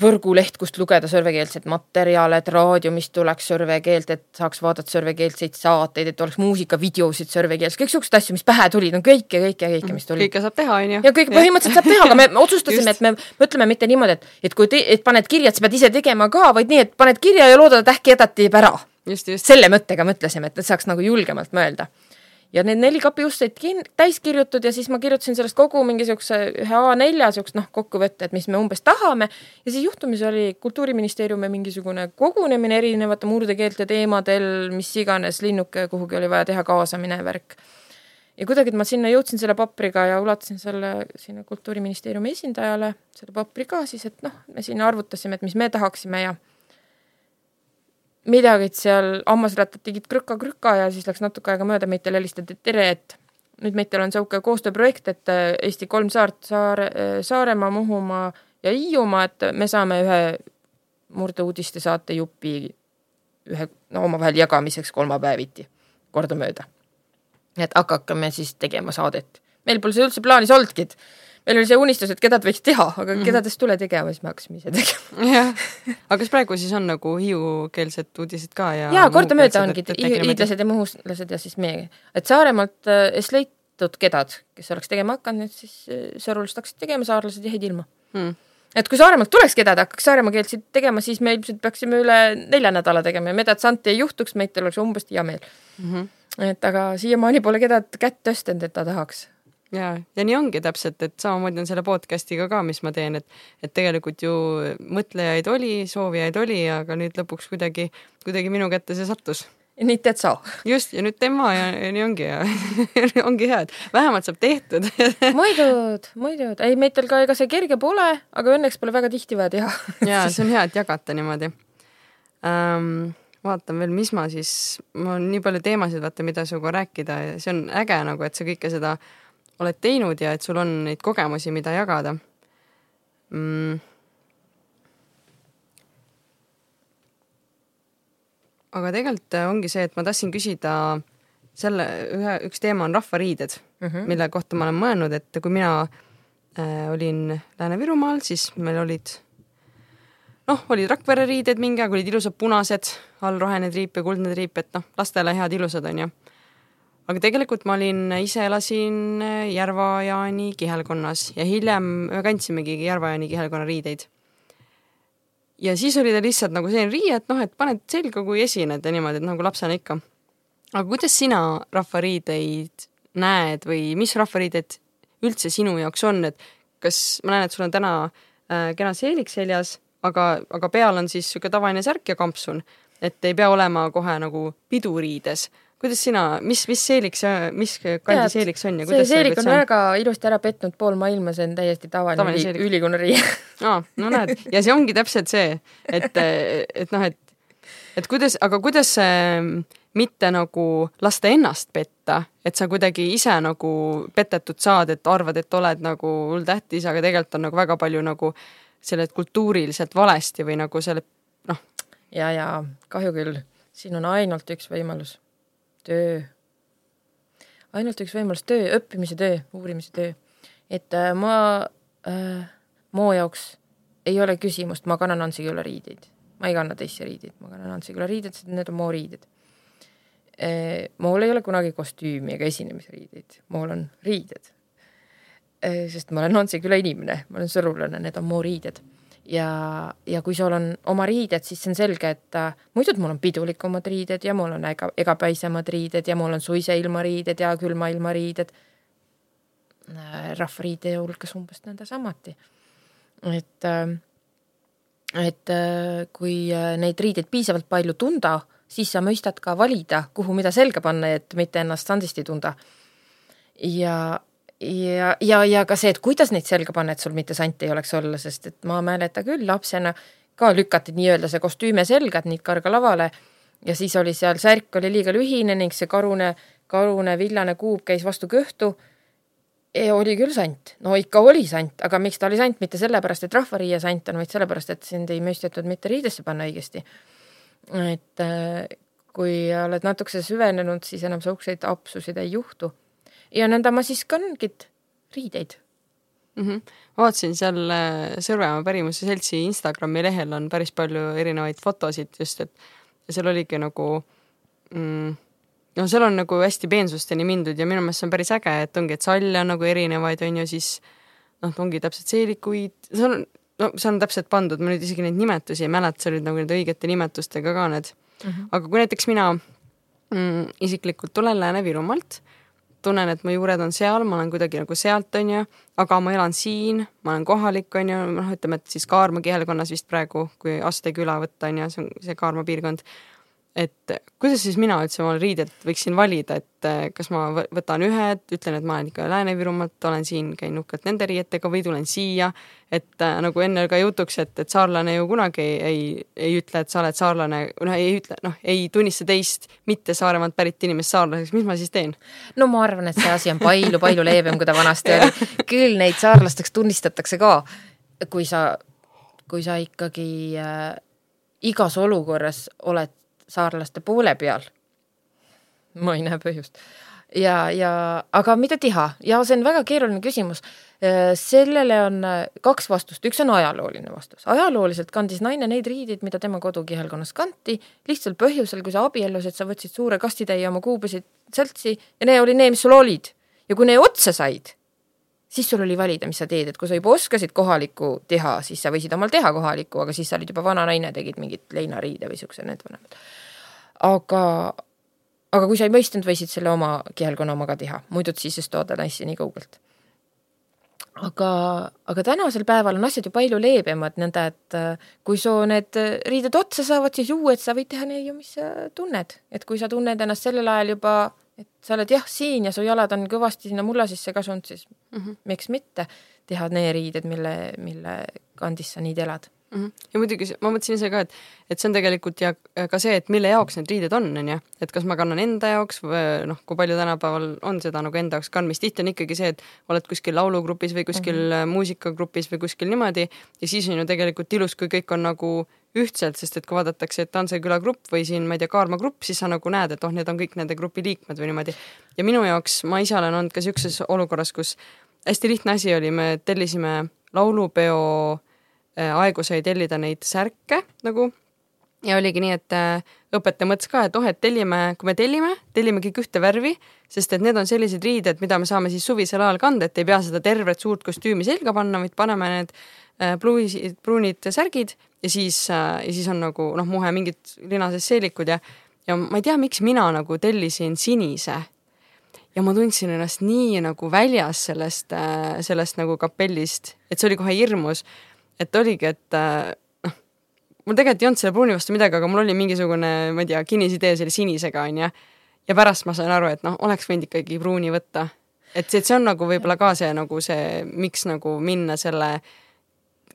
võrguleht, kust lugeda sõrvekeelset materjale, et raadiumist tuleks sõrvekeelt, et saaks vaadata sõrvekeelseid saateid, et oleks muusikavideosid sõrvekeeles, kõik siuksed asju, mis pähe tulid, no kõike, kõike, kõike, mis tuli. kõike saab teha, on ju. ja kõik põhimõtteliselt saab teha, aga me otsustasime, et me mõtleme mitte niimoodi, et, et kui te, et paned kirja, et sa pead ise tegema ka, vaid nii, et paned kirja ja loodad, et äkki jätad teeb ära selle mõttega mõtlesime, et saaks nagu julgemalt mõelda. Ja need neli kapiust said kin-, täis kirjutatud ja siis ma kirjutasin sellest kogu mingi niisuguse ühe A4 niisugust noh, kokkuvõtte, et mis me umbes tahame ja siis juhtumisi oli Kultuuriministeeriumi mingisugune kogunemine erinevate murdekeelte teemadel, mis iganes, linnuke kuhugi oli vaja teha kaasamine, värk. ja kuidagi ma sinna jõudsin selle papriga ja ulatasin selle sinna Kultuuriministeeriumi esindajale, selle papri ka siis, et noh, me siin arvutasime, et mis me tahaksime ja midagi seal hammasrattad tegid krõka-krõka ja siis läks natuke aega mööda, Meitel helistati, et tere, et nüüd Meitel on niisugune koostööprojekt, et äh, Eesti kolm saart, Saare, äh, Saaremaa, Muhumaa ja Hiiumaa, et me saame ühe murdeuudiste saate jupi ühe, no omavahel jagamiseks kolmapäeviti kordamööda. et hakake siis tegema saadet. meil pole see üldse plaanis olnudki, et meil oli see unistus, et kedad võiks teha, aga mm -hmm. kedadest tule tegema, siis me hakkasime ise tegema. jah, aga kas praegu siis on nagu hiiukeelsed uudised ka ja jaa, kordamööda ongi hiidlased ja muhuslased ja siis meie, et Saaremaalt äh, es leitud kedad, kes oleks tegema hakanud, need siis äh, sõrulist hakkasid tegema, saarlased jäid ilma mm et kui Saaremaalt tuleks kedagi, hakkaks Saaremaa keeltsid tegema, siis me ilmselt peaksime üle nelja nädala tegema ja medat santi ei juhtuks, meitel oleks umbes hea meel mm. -hmm. et aga siiamaani pole kedagi kätt tõstnud, et ta tahaks ja, ja nii ongi täpselt, et samamoodi on selle podcast'iga ka, mis ma teen, et, et tegelikult ju mõtlejaid oli, soovijaid oli, aga nüüd lõpuks kuidagi, kuidagi minu kätte see sattus. nii teed sa. just, ja nüüd tema ja, ja nii ongi ja ongi hea, et vähemalt saab tehtud muidud, muidud, ei, meitel ka ega see kerge pole, aga õnneks pole väga tihti vaja teha ja see on hea, et jagata niimoodi um, vaatan veel, mis ma siis, mul on nii palju teemasid, vaata, mida sinuga rääkida ja see on äge nagu, et sa kõike seda oled teinud ja et sul on neid kogemusi, mida jagada. Mm.. aga tegelikult ongi see, et ma tahtsin küsida selle ühe, üks teema on rahvariided mm, -hmm. mille kohta ma olen mõelnud, et kui mina äh, olin Lääne-Virumaal, siis meil olid noh, olid Rakvere riided mingi aeg, olid ilusad punased, all roheline triip ja kuldne triip, et noh, lastele head ilusad onju aga tegelikult ma olin, ise elasin äh, Järva-Jaani kihelkonnas ja hiljem me kandsimegi Järva-Jaani kihelkonna riideid. ja siis oli ta lihtsalt nagu selline riie, et noh, et paned selga, kui esined ja niimoodi, et nagu lapsena ikka. aga kuidas sina rahvariideid näed või mis rahvariided üldse sinu jaoks on, et kas, ma näen, et sul on täna äh, kena seelik seljas, aga, aga peal on siis niisugune tavaline särk ja kampsun, et ei pea olema kohe nagu piduriides kuidas sina, mis, mis seelik see, mis kandi Tead, seelik see on ja kuidas see seelik on väga ilusti ära petnud pool maailma, see on täiesti tavaline, tavaline üli, ülikonnariie aa, no näed, ja see ongi täpselt see, et, et noh, et et kuidas, aga kuidas mitte nagu lasta ennast petta, et sa kuidagi ise nagu petetud saad, et arvad, et oled nagu hull tähtis, aga tegelikult on nagu väga palju nagu selle kultuuriliselt valesti või nagu selle noh. ja, ja kahju küll, siin on ainult üks võimalus töö. ainult üks võimalus, töö, õppimise töö, uurimise töö. et äh, ma äh,, Moo jaoks ei ole küsimust, ma kannan Ansiküla riideid. ma ei kanna teisi riideid, ma kannan Ansiküla riided, sest need on Moo riided äh,. Mool ei ole kunagi kostüümi ega esinemisriideid, Mool on riided äh,. sest ma olen Ansiküla inimene, ma olen sõrulane, need on Moo riided ja, ja kui sul on oma riided, siis see on selge, et äh, muidu mul on pidulikumad riided ja mul on ega, egapäisemad riided ja mul on suiseilma riided ja külma ilma riided äh,. rahvariide hulkas umbes nõnda samuti. et äh,, et äh, kui äh, neid riideid piisavalt palju tunda, siis sa mõistad ka valida, kuhu mida selga panna, et mitte ennast sandisti tunda. ja, ja, ja, ja ka see, et kuidas neid selga panna, et sul mitte sant ei oleks olla, sest et ma mäletan küll lapsena ka lükati nii-öelda see kostüüme selga, et Niitkarga lavale ja siis oli seal, särk oli liiga lühine ning see karune, karune villane kuub käis vastu kõhtu. oli küll sant, no ikka oli sant, aga miks ta oli sant, mitte sellepärast, et rahvariie sant on, vaid sellepärast, et sind ei mõistetud mitte riidesse panna õigesti. et äh, kui oled natukese süvenenud, siis enam siukseid apsusid ei juhtu ja nõnda ma siis kannangi riideid mm. -hmm. vaatasin seal äh, Sõrvemaa Pärimuse Seltsi Instagrami lehel on päris palju erinevaid fotosid just, et seal oligi nagu mm, no seal on nagu hästi peensusteni mindud ja minu meelest see on päris äge, et ongi, et salle on nagu erinevaid, on ju, siis noh, ongi täpselt seelikuid, seal on, no see on täpselt pandud, ma nüüd isegi neid nimetusi ei mäleta, see olid nagu need õigete nimetustega ka need mm. -hmm. aga kui näiteks mina mm, isiklikult tulen Lääne-Virumaalt tunnen, et mu juured on seal, ma olen kuidagi nagu sealt, on ju, aga ma elan siin, ma olen kohalik, on ju, noh, ütleme, et siis Kaarma kihelkonnas vist praegu, kui Aste küla võtta, on ju, see on see Kaarma piirkond et kuidas siis mina üldse omale riided võiksin valida, et eh, kas ma võtan ühed, ütlen, et ma olen ikka Lääne-Virumaalt, olen siin, käin uhkelt nende riietega või tulen siia, et äh, nagu enne ka jutuks, et, et saarlane ju kunagi ei, ei, ei ütle, et sa oled saarlane, noh, ei ütle, noh, ei tunnista teist mitte Saaremaalt pärit inimest saarlaseks, mis ma siis teen? no ma arvan, et see asi on palju-palju leebem, kui ta vanasti oli. küll neid saarlasteks tunnistatakse ka, kui sa, kui sa ikkagi äh, igas olukorras oled saarlaste poole peal. ma ei näe põhjust. ja, ja aga mida teha ja see on väga keeruline küsimus. Äh, sellele on äh, kaks vastust, üks on ajalooline vastus. ajalooliselt kandis naine neid riideid, mida tema kodukihelkonnas kanti, lihtsal põhjusel, kui sa abiellusid, sa võtsid suure kastitäie oma kuubesid seltsi ja need olid need, mis sul olid. ja kui need otsa said, siis sul oli valida, mis sa teed, et kui sa juba oskasid kohalikku teha, siis sa võisid omal teha kohalikku, aga siis sa olid juba vana naine, tegid mingit leinariide või siukse need vanemad. aga, aga kui sa ei mõistnud, võisid selle oma kihelkonna omaga teha, muidu siis ei tooda naisi nii kaugelt. aga, aga tänasel päeval on asjad ju palju leebemad, nõnda et äh, kui su need riided otsa saavad, siis uued sa võid teha nii, mis sa tunned, et kui sa tunned ennast sellel ajal juba et sa oled jah siin ja su jalad on kõvasti sinna mulla sisse kasunud, siis mm -hmm. miks mitte teha need riided, mille, mille kandis sa nüüd elad mm. -hmm. ja muidugi ma mõtlesin ise ka, et, et see on tegelikult ja ka see, et mille jaoks need riided on, on ju, et kas ma kannan enda jaoks või noh, kui palju tänapäeval on seda nagu enda jaoks kandmist, tihti on ikkagi see, et oled kuskil laulugrupis või kuskil mm -hmm. muusikagrupis või kuskil niimoodi ja siis on ju tegelikult ilus, kui kõik on nagu ühtselt, sest et kui vaadatakse, et Tansel küla grupp või siin, ma ei tea, Kaarma grupp, siis sa nagu näed, et oh, need on kõik nende grupi liikmed või niimoodi. ja minu jaoks, ma ise olen olnud ka niisuguses olukorras, kus hästi lihtne asi oli, me tellisime laulupeo äh, aegu sai tellida neid särke nagu ja oligi nii, et äh, õpetaja mõtles ka, et oh, et tellime, kui me tellime, tellime kõik ühte värvi, sest et need on sellised riided, mida me saame siis suvisel ajal kanda, et ei pea seda tervet suurt kostüümi selga panna, vaid paneme need äh, pruusid, pruunid särgid ja siis, äh, ja siis on nagu noh, muhe mingid lina sees seelikud ja, ja ma ei tea, miks mina nagu tellisin sinise. ja ma tundsin ennast nii nagu väljas sellest, äh, sellest nagu kapellist, et see oli kohe hirmus. et oligi, et noh, mul tegelikult ei olnud selle pruuni vastu midagi, aga mul oli mingisugune, ma ei tea, kinnisidee selle sinisega, onju. ja pärast ma sain aru, et noh, oleks võinud ikkagi pruuni võtta. et see, et see on nagu võib-olla ka see nagu see, miks nagu minna selle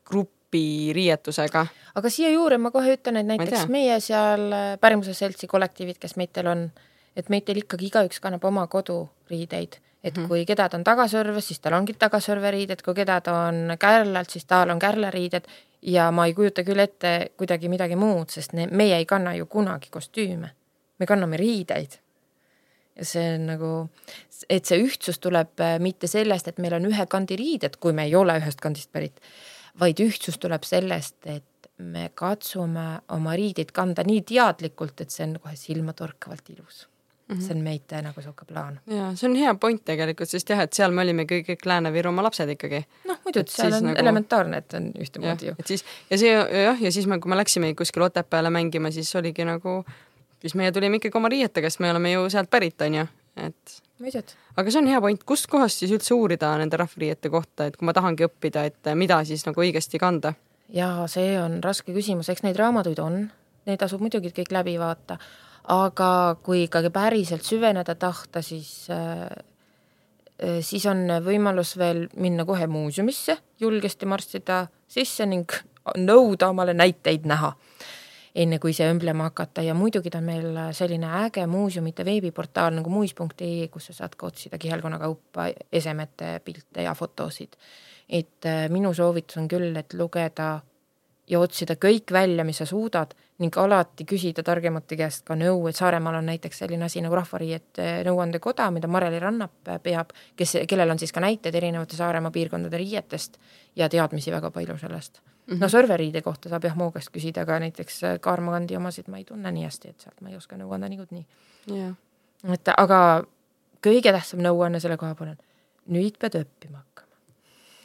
grupiriietusega. aga siia juurde ma kohe ütlen, et näiteks meie seal äh, Pärmuse seltsi kollektiivid, kes meitel on, et meitel ikkagi igaüks kannab oma koduriideid, et mm -hmm. kui kedagi on tagasõrves, siis tal ongi tagasõrveriided, kui kedagi on Kärlalt, siis tal on Kärlariided ja ma ei kujuta küll ette kuidagi midagi muud, sest ne, meie ei kanna ju kunagi kostüüme. me kanname riideid. ja see on nagu, et see ühtsus tuleb äh, mitte sellest, et meil on ühe kandi riided, kui me ei ole ühest kandist pärit vaid ühtsus tuleb sellest, et me katsume oma riideid kanda nii teadlikult, et see on kohe silmatorkavalt ilus mm. -hmm. see on meite nagu sihuke plaan. ja see on hea point tegelikult, sest jah, et seal me olime kõik, kõik Lääne-Virumaa lapsed ikkagi. noh, muidu, et seal on nagu... elementaarne, et on ühtemoodi ju. et siis ja see jah, ja siis me, kui me läksime kuskile Otepääle mängima, siis oligi nagu, siis meie tulime ikkagi oma riietega, sest me oleme ju sealt pärit, on ju, et aga see on hea point, kustkohast siis üldse uurida nende rahvariiete kohta, et kui ma tahangi õppida, et mida siis nagu õigesti kanda? jaa, see on raske küsimus, eks neid raamatuid on, neid tasub muidugi kõik läbi vaata, aga kui ikkagi päriselt süveneda tahta, siis äh, siis on võimalus veel minna kohe muuseumisse, julgesti marssida sisse ning nõuda omale näiteid näha enne kui ise õmblema hakata ja muidugi ta on meil selline äge muuseumite veebiportaal nagu muis.ee, kus sa saad ka otsida kihelkonna kaupa esemete pilte ja fotosid. et äh, minu soovitus on küll, et lugeda ja otsida kõik välja, mis sa suudad ning alati küsida targemate käest ka nõu, et Saaremaal on näiteks selline asi nagu Rahvariiete Nõuandekoda, mida Mareli Rannap peab, kes, kellel on siis ka näited erinevate Saaremaa piirkondade riietest ja teadmisi väga palju sellest mm. -hmm. no serveriide kohta saab jah Moo käest küsida, aga näiteks äh, Kaarma kandi omasid ma ei tunne nii hästi, et sealt ma ei oska nõu anda niikuinii yeah.. et aga kõige tähtsam nõuanne selle koha peal on, nüüd pead õppima hakkama.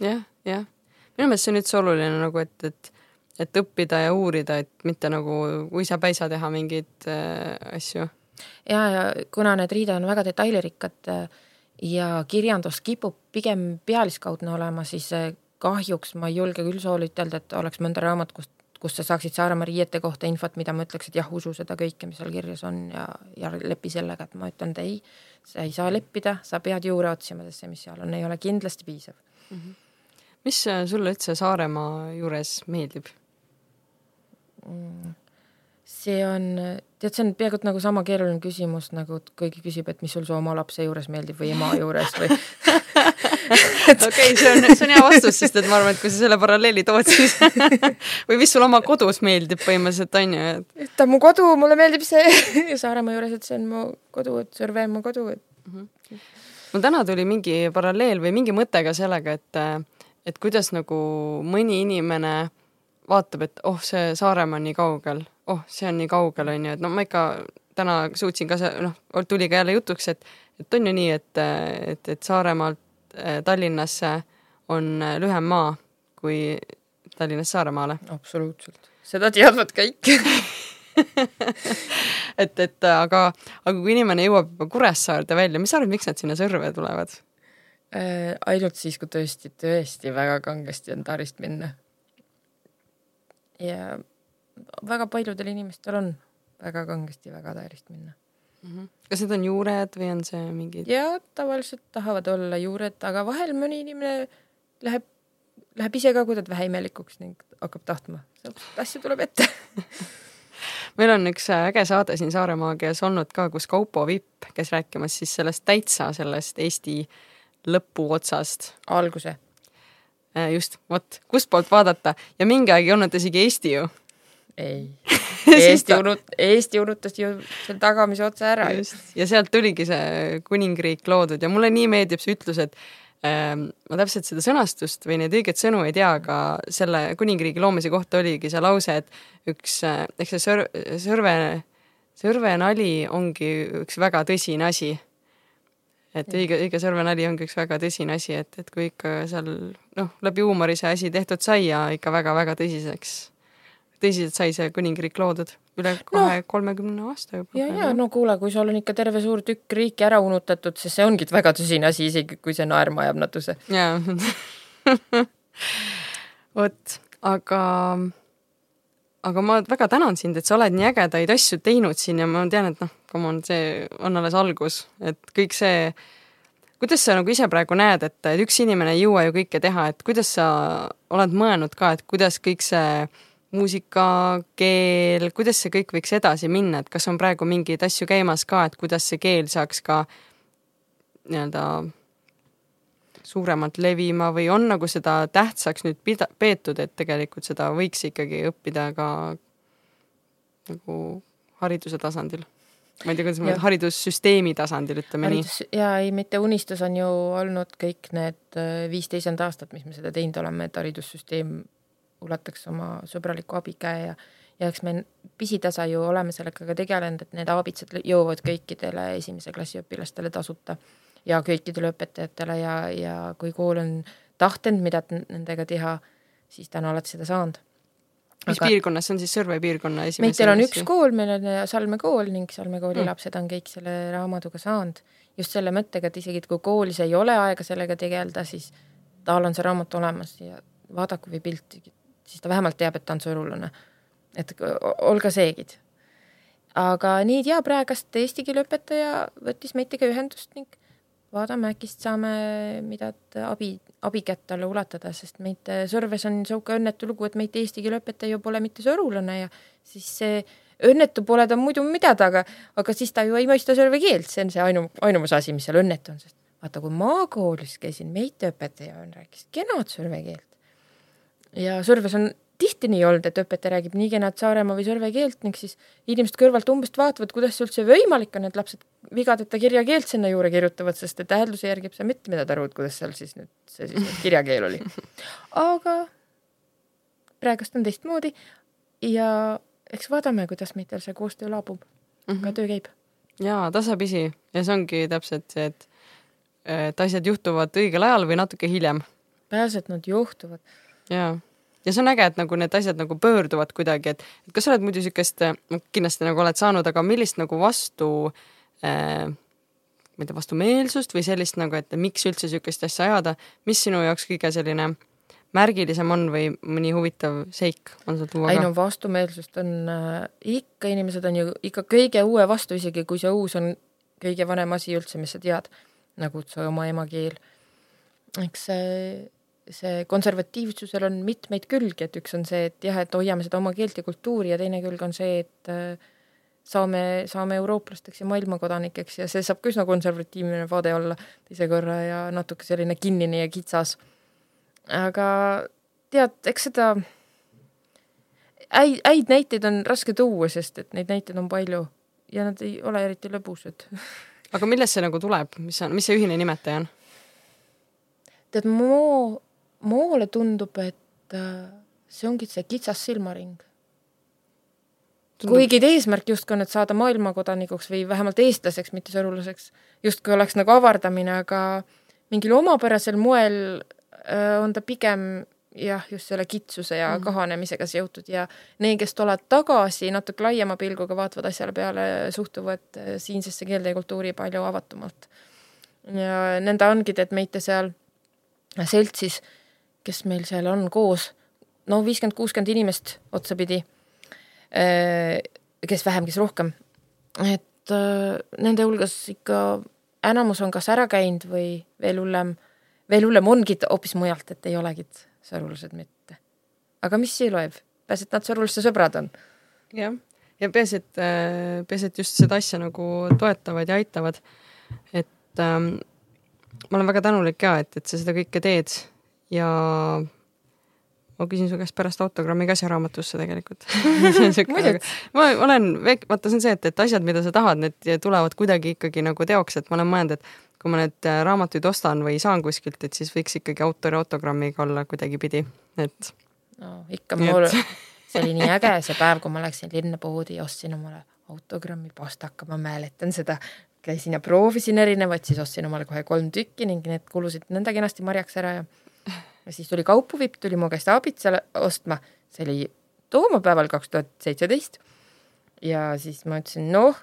jah, jah. minu meelest see on üldse oluline nagu, et, et et õppida ja uurida, et mitte nagu uisapäisa teha mingeid äh, asju. ja, ja kuna need riided on väga detailirikkad äh,, ja kirjandus kipub pigem pealiskaudne olema, siis äh, kahjuks ma ei julge küll sooli ütelda, et oleks mõnda raamat, kust, kus sa saaksid Saaremaa riiete kohta infot, mida ma ütleks, et jah, usu seda kõike, mis seal kirjas on ja, ja lepi sellega, et ma ütlen, et ei, sa ei saa leppida, sa pead juure otsima, sest see, mis seal on, ei ole kindlasti piisav mm. -hmm. mis sulle üldse Saaremaa juures meeldib mm.? see on, tead, see on peaaegu nagu sama keeruline küsimus, nagu keegi küsib, et mis sul su oma lapse juures meeldib või ema juures või okei, see on, see on hea vastus, sest et ma arvan, et kui sa selle paralleeli tood, siis või mis sul oma kodus meeldib põhimõtteliselt on ju, et. ta on mu kodu, mulle meeldib see Saaremaa juures, et see on mu kodu, et Sõrve on mu kodu, et mm. -hmm. mul täna tuli mingi paralleel või mingi mõte ka sellega, et, et kuidas nagu mõni inimene vaatab, et oh, see Saaremaa on nii kaugel oh, see on nii kaugel, on ju, et no ma ikka täna suutsin ka see, noh, tuli ka jälle jutuks, et, et on ju nii, et, et, et Saaremaalt eh, Tallinnasse on eh, lühem maa kui Tallinnast Saaremaale. absoluutselt, seda teadvad kõik et, et aga, aga kui inimene jõuab juba Kuressaarde välja, mis sa arvad, miks nad sinna Sõrve tulevad äh,? ainult siis, kui tõesti, tõesti väga kangesti on tarist minna. ja väga paljudel inimestel on väga kangesti väga täärist minna mm. -hmm. kas need on juured või on see mingi? ja tavaliselt tahavad olla juured, aga vahel mõni inimene läheb, läheb ise ka kuidagi väheimelikuks ning hakkab tahtma, asju tuleb ette meil on üks äge saade siin Saaremaagias olnud ka, kus Kaupo Vipp käis rääkimas siis sellest täitsa sellest Eesti lõpuotsast. alguse. Äh, just, vot, kustpoolt vaadata ja mingi aeg ei olnud isegi Eesti ju ei. Eesti unut-, Eesti unutas ju selle tagamise otsa ära. ja sealt tuligi see kuningriik loodud. Ja mulle nii meeldib see ütlus, et ähm, ma täpselt seda sõnastust või neid õigeid sõnu ei tea, aga selle kuningriigi loomise kohta oligi see lause, et üks, äh, eks see sõr-, sõrve, sõrvenali ongi üks väga tõsine asi. et õige, õige sõrvenali ongi üks väga tõsine asi, et, et kui ikka seal noh, läbi huumori see asi tehtud sai ja ikka väga-väga tõsiseks tõsiselt sai see kuningriik loodud üle kahe no, kolmekümne aasta juba. ja, ja no kuule, kui sul on ikka terve suur tükk riiki ära unutatud, siis see ongi väga tõsine asi, isegi kui see naerma ajab natuse. jaa vot, aga, aga ma väga tänan sind, et sa oled nii ägedaid asju teinud siin ja ma tean, et noh, come on, see on alles algus, et kõik see kuidas sa nagu ise praegu näed, et, et üks inimene ei jõua ju kõike teha, et kuidas sa oled mõelnud ka, et kuidas kõik see muusika, keel, kuidas see kõik võiks edasi minna, et kas on praegu mingeid asju käimas ka, et kuidas see keel saaks ka nii-öelda suuremalt levima või on nagu seda tähtsaks nüüd pida-, peetud, et tegelikult seda võiks ikkagi õppida ka nagu hariduse tasandil? ma ei tea, kuidas ma ütlen, haridussüsteemi tasandil, ütleme Haridus, nii. jaa, ei, mitte unistus on ju olnud kõik need äh, viisteist aastat, mis me seda teinud oleme, et haridussüsteem ulataks oma sõbraliku abikäe ja ja eks me pisitasa ju oleme sellega ka tegelenud, et need aabitsad jõuavad kõikidele esimese klassi õpilastele tasuta ja kõikidele õpetajatele ja, ja kui kool on tahtnud midagi nendega teha, siis ta on alati seda saanud. mis Aga... piirkonnas, see on siis Sõrve piirkonna esimese meil on üks kool, meil on Salme kool ning Salme kooli mm. lapsed on kõik selle raamatuga saanud. just selle mõttega, et isegi kui koolis ei ole aega sellega tegeleda, siis tal on see raamat olemas ja vaadaku või pilti, siis ta vähemalt teab, et ta on sõrulane. et olge seegid. aga nii Tia praegast eesti keele õpetaja võttis meitega ühendust ning vaatame, äkki saame midagi abi, abikätt talle ulatada, sest meid Sõrves on sihuke õnnetu lugu, et meid eesti keele õpetaja ju pole mitte sõrulane ja siis see õnnetu pole ta muidu midagi, aga, aga siis ta ju ei mõista sõrve keelt, see on see ainu, ainumas asi, mis seal õnnetu on, sest vaata, kui maakoolis käisin, meite õpetaja rääkis kenad sõrve keelt ja Sõrves on tihti nii olnud, et õpetaja räägib nii kenat Saaremaa või Sõrve keelt ning siis inimesed kõrvalt umbes vaatavad, kuidas see üldse võimalik on, et lapsed vigadeta kirjakeelt sinna juurde kirjutavad, sest et häälduse järgi sa mitte midagi aru, et kuidas seal siis nüüd see siis nüüd kirjakeel oli. aga praegust on teistmoodi ja eks vaatame, kuidas meitel see koostöö laabub mm, -hmm. aga töö käib. jaa, tasapisi ja see ongi täpselt see, et et asjad juhtuvad õigel ajal või natuke hiljem. et nad juhtuvad jaa, ja see on äge, et nagu need asjad nagu pöörduvad kuidagi, et, et kas sa oled muidu niisugust, kindlasti nagu oled saanud, aga millist nagu vastu äh, ma ei tea, vastumeelsust või sellist nagu, et miks üldse niisugust asja ajada, mis sinu jaoks kõige selline märgilisem on või mõni huvitav seik on sul tuua ei ka? no vastumeelsust on äh, ikka, inimesed on ju ikka kõige uue vastu, isegi kui see uus on kõige vanem asi üldse, mis sa tead, nagu see oma emakeel. eks see, see konservatiivsusel on mitmeid külgi, et üks on see, et jah, et hoiame seda oma keelt ja kultuuri ja teine külg on see, et äh, saame, saame eurooplasteks ja maailmakodanikeks ja see saab ka üsna konservatiivne vaade olla teise korra ja natuke selline kinnine ja kitsas aga tead, eks seda häid, häid näiteid on raske tuua, sest et neid näiteid on palju ja nad ei ole eriti lõbusad. aga millest see nagu tuleb, mis on, mis see ühine nimetaja on? tead, moo, moole tundub, et äh, see ongi see kitsas silmaring. kuigi eesmärk justkui on, et saada maailmakodanikuks või vähemalt eestlaseks, mitte sõrulaseks, justkui oleks nagu avardamine, aga mingil omapärasel moel Äh, on ta pigem jah, just selle kitsuse ja mm kahanemisega seotud ja need, kes tulevad tagasi natuke laiema pilguga, vaatavad asjale peale, suhtuvad äh, siinsesse keelde ja kultuuri palju avatumalt. ja nõnda ongi, et meite seal seltsis, kes meil seal on koos, no viiskümmend, kuuskümmend inimest otsapidi, äh, kes vähem, kes rohkem, et nende hulgas ikka enamus on kas ära käinud või veel hullem veel hullem ongi hoopis mujalt, et ei olegi sõrulased mitte. aga mis see loeb, peaasi, et nad sõrulaste sõbrad on. jah, ja peaasi, et, äh, peaasi, et just seda asja nagu toetavad ja aitavad. et ähm, ma olen väga tänulik ka, et, et sa seda kõike teed ja ma küsin su käest pärast autogrammi ka siia raamatusse tegelikult ma olen, vaata, see on see, et, et asjad, mida sa tahad, need tulevad kuidagi ikkagi nagu teoks, et ma olen mõelnud, et kui ma need äh, raamatuid ostan või saan kuskilt, et siis võiks ikkagi autori autogrammiga olla kuidagipidi, et. no ikka mul, see oli nii äge see päev, kui ma läksin linnapoodi ja ostsin omale autogrammi pastaka, ma mäletan seda. käisin ja proovisin erinevaid, siis ostsin omale kohe kolm tükki ning need kulusid nõnda kenasti marjaks ära ja ja siis tuli kaupuvipp, tuli mu käest abitsale ostma, see oli toomapäeval kaks tuhat seitseteist. ja siis ma ütlesin, noh,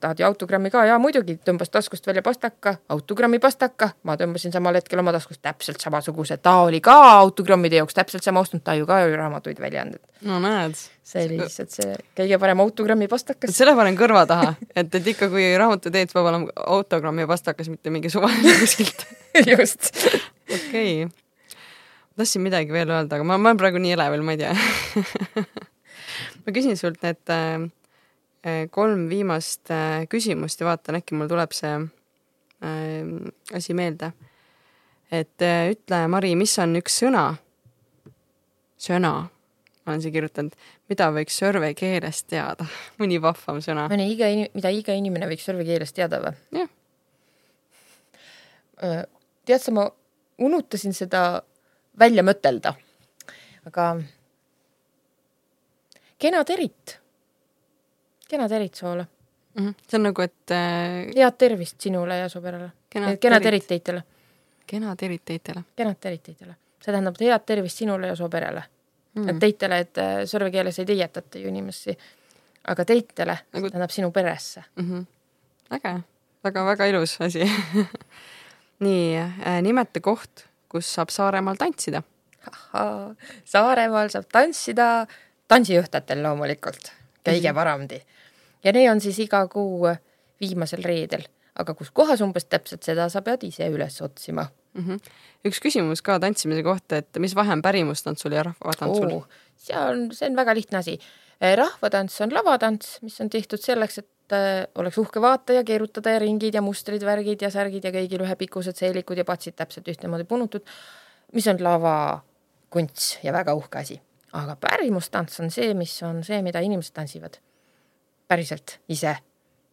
tahad ju autogrammi ka, jaa muidugi, tõmbas taskust välja pastaka, autogrammi pastaka, ma tõmbasin samal hetkel oma taskust täpselt samasuguse, ta oli ka autogrammide jaoks täpselt sama ostnud, ta ju ka ju raamatuid välja andnud. no näed. see oli lihtsalt see kõige parem autogrammi pastakas. selle panen kõrva taha, et, et ikka, kui raamatu teed, peab olema autogrammi pastakas, mitte mingi suvaline kuskilt just. okei okay. Tahtsin midagi veel öelda, aga ma, ma olen praegu nii elevil, ma ei tea ma küsin sult need äh, Äh, kolm viimast äh, küsimust ja vaatan, äkki mul tuleb see äh, asi meelde. et ütle, Mari, mis on üks sõna, sõna, ma olen siia kirjutanud, mida võiks sörve keeles teada, mõni vahvam sõna. mõni iga, mida iga inimene võiks sörve keeles teada või? jah. tead sa, ma unutasin seda välja mõtelda, aga kena terit kena terit soole mm. -hmm. see on nagu, et äh.... head tervist sinule ja su perele. kena, terit teitele. kena terit teitele. kenad terit teitele. see tähendab head tervist sinule ja su perele mm. -hmm.. et teitele, et äh, sõrvekeeles ei teietata ju inimesi, aga teitele nagu... tähendab sinu peresse mm. -hmm. äge, väga-väga ilus asi nii äh,, nimeta koht, kus saab Saaremaal tantsida. Saaremaal saab tantsida tantsijuhtajatel loomulikult, kõige mhm. paremdi ja need on siis iga kuu viimasel reedel, aga kus kohas umbes täpselt, seda sa pead ise üles otsima mm. -hmm. üks küsimus ka tantsimise kohta, et mis vahe on pärimustantsul ja rahvatantsul see on, see on väga lihtne asi. Rahvatants on lavatants, mis on tehtud selleks, et äh, oleks uhke vaataja, keerutada ja ringid ja mustrid, värgid ja särgid ja kõigil ühepikused seelikud ja patsid täpselt ühtemoodi punutud, mis on lavakunst ja väga uhke asi. aga pärimustants on see, mis on see, mida inimesed tantsivad päriselt ise,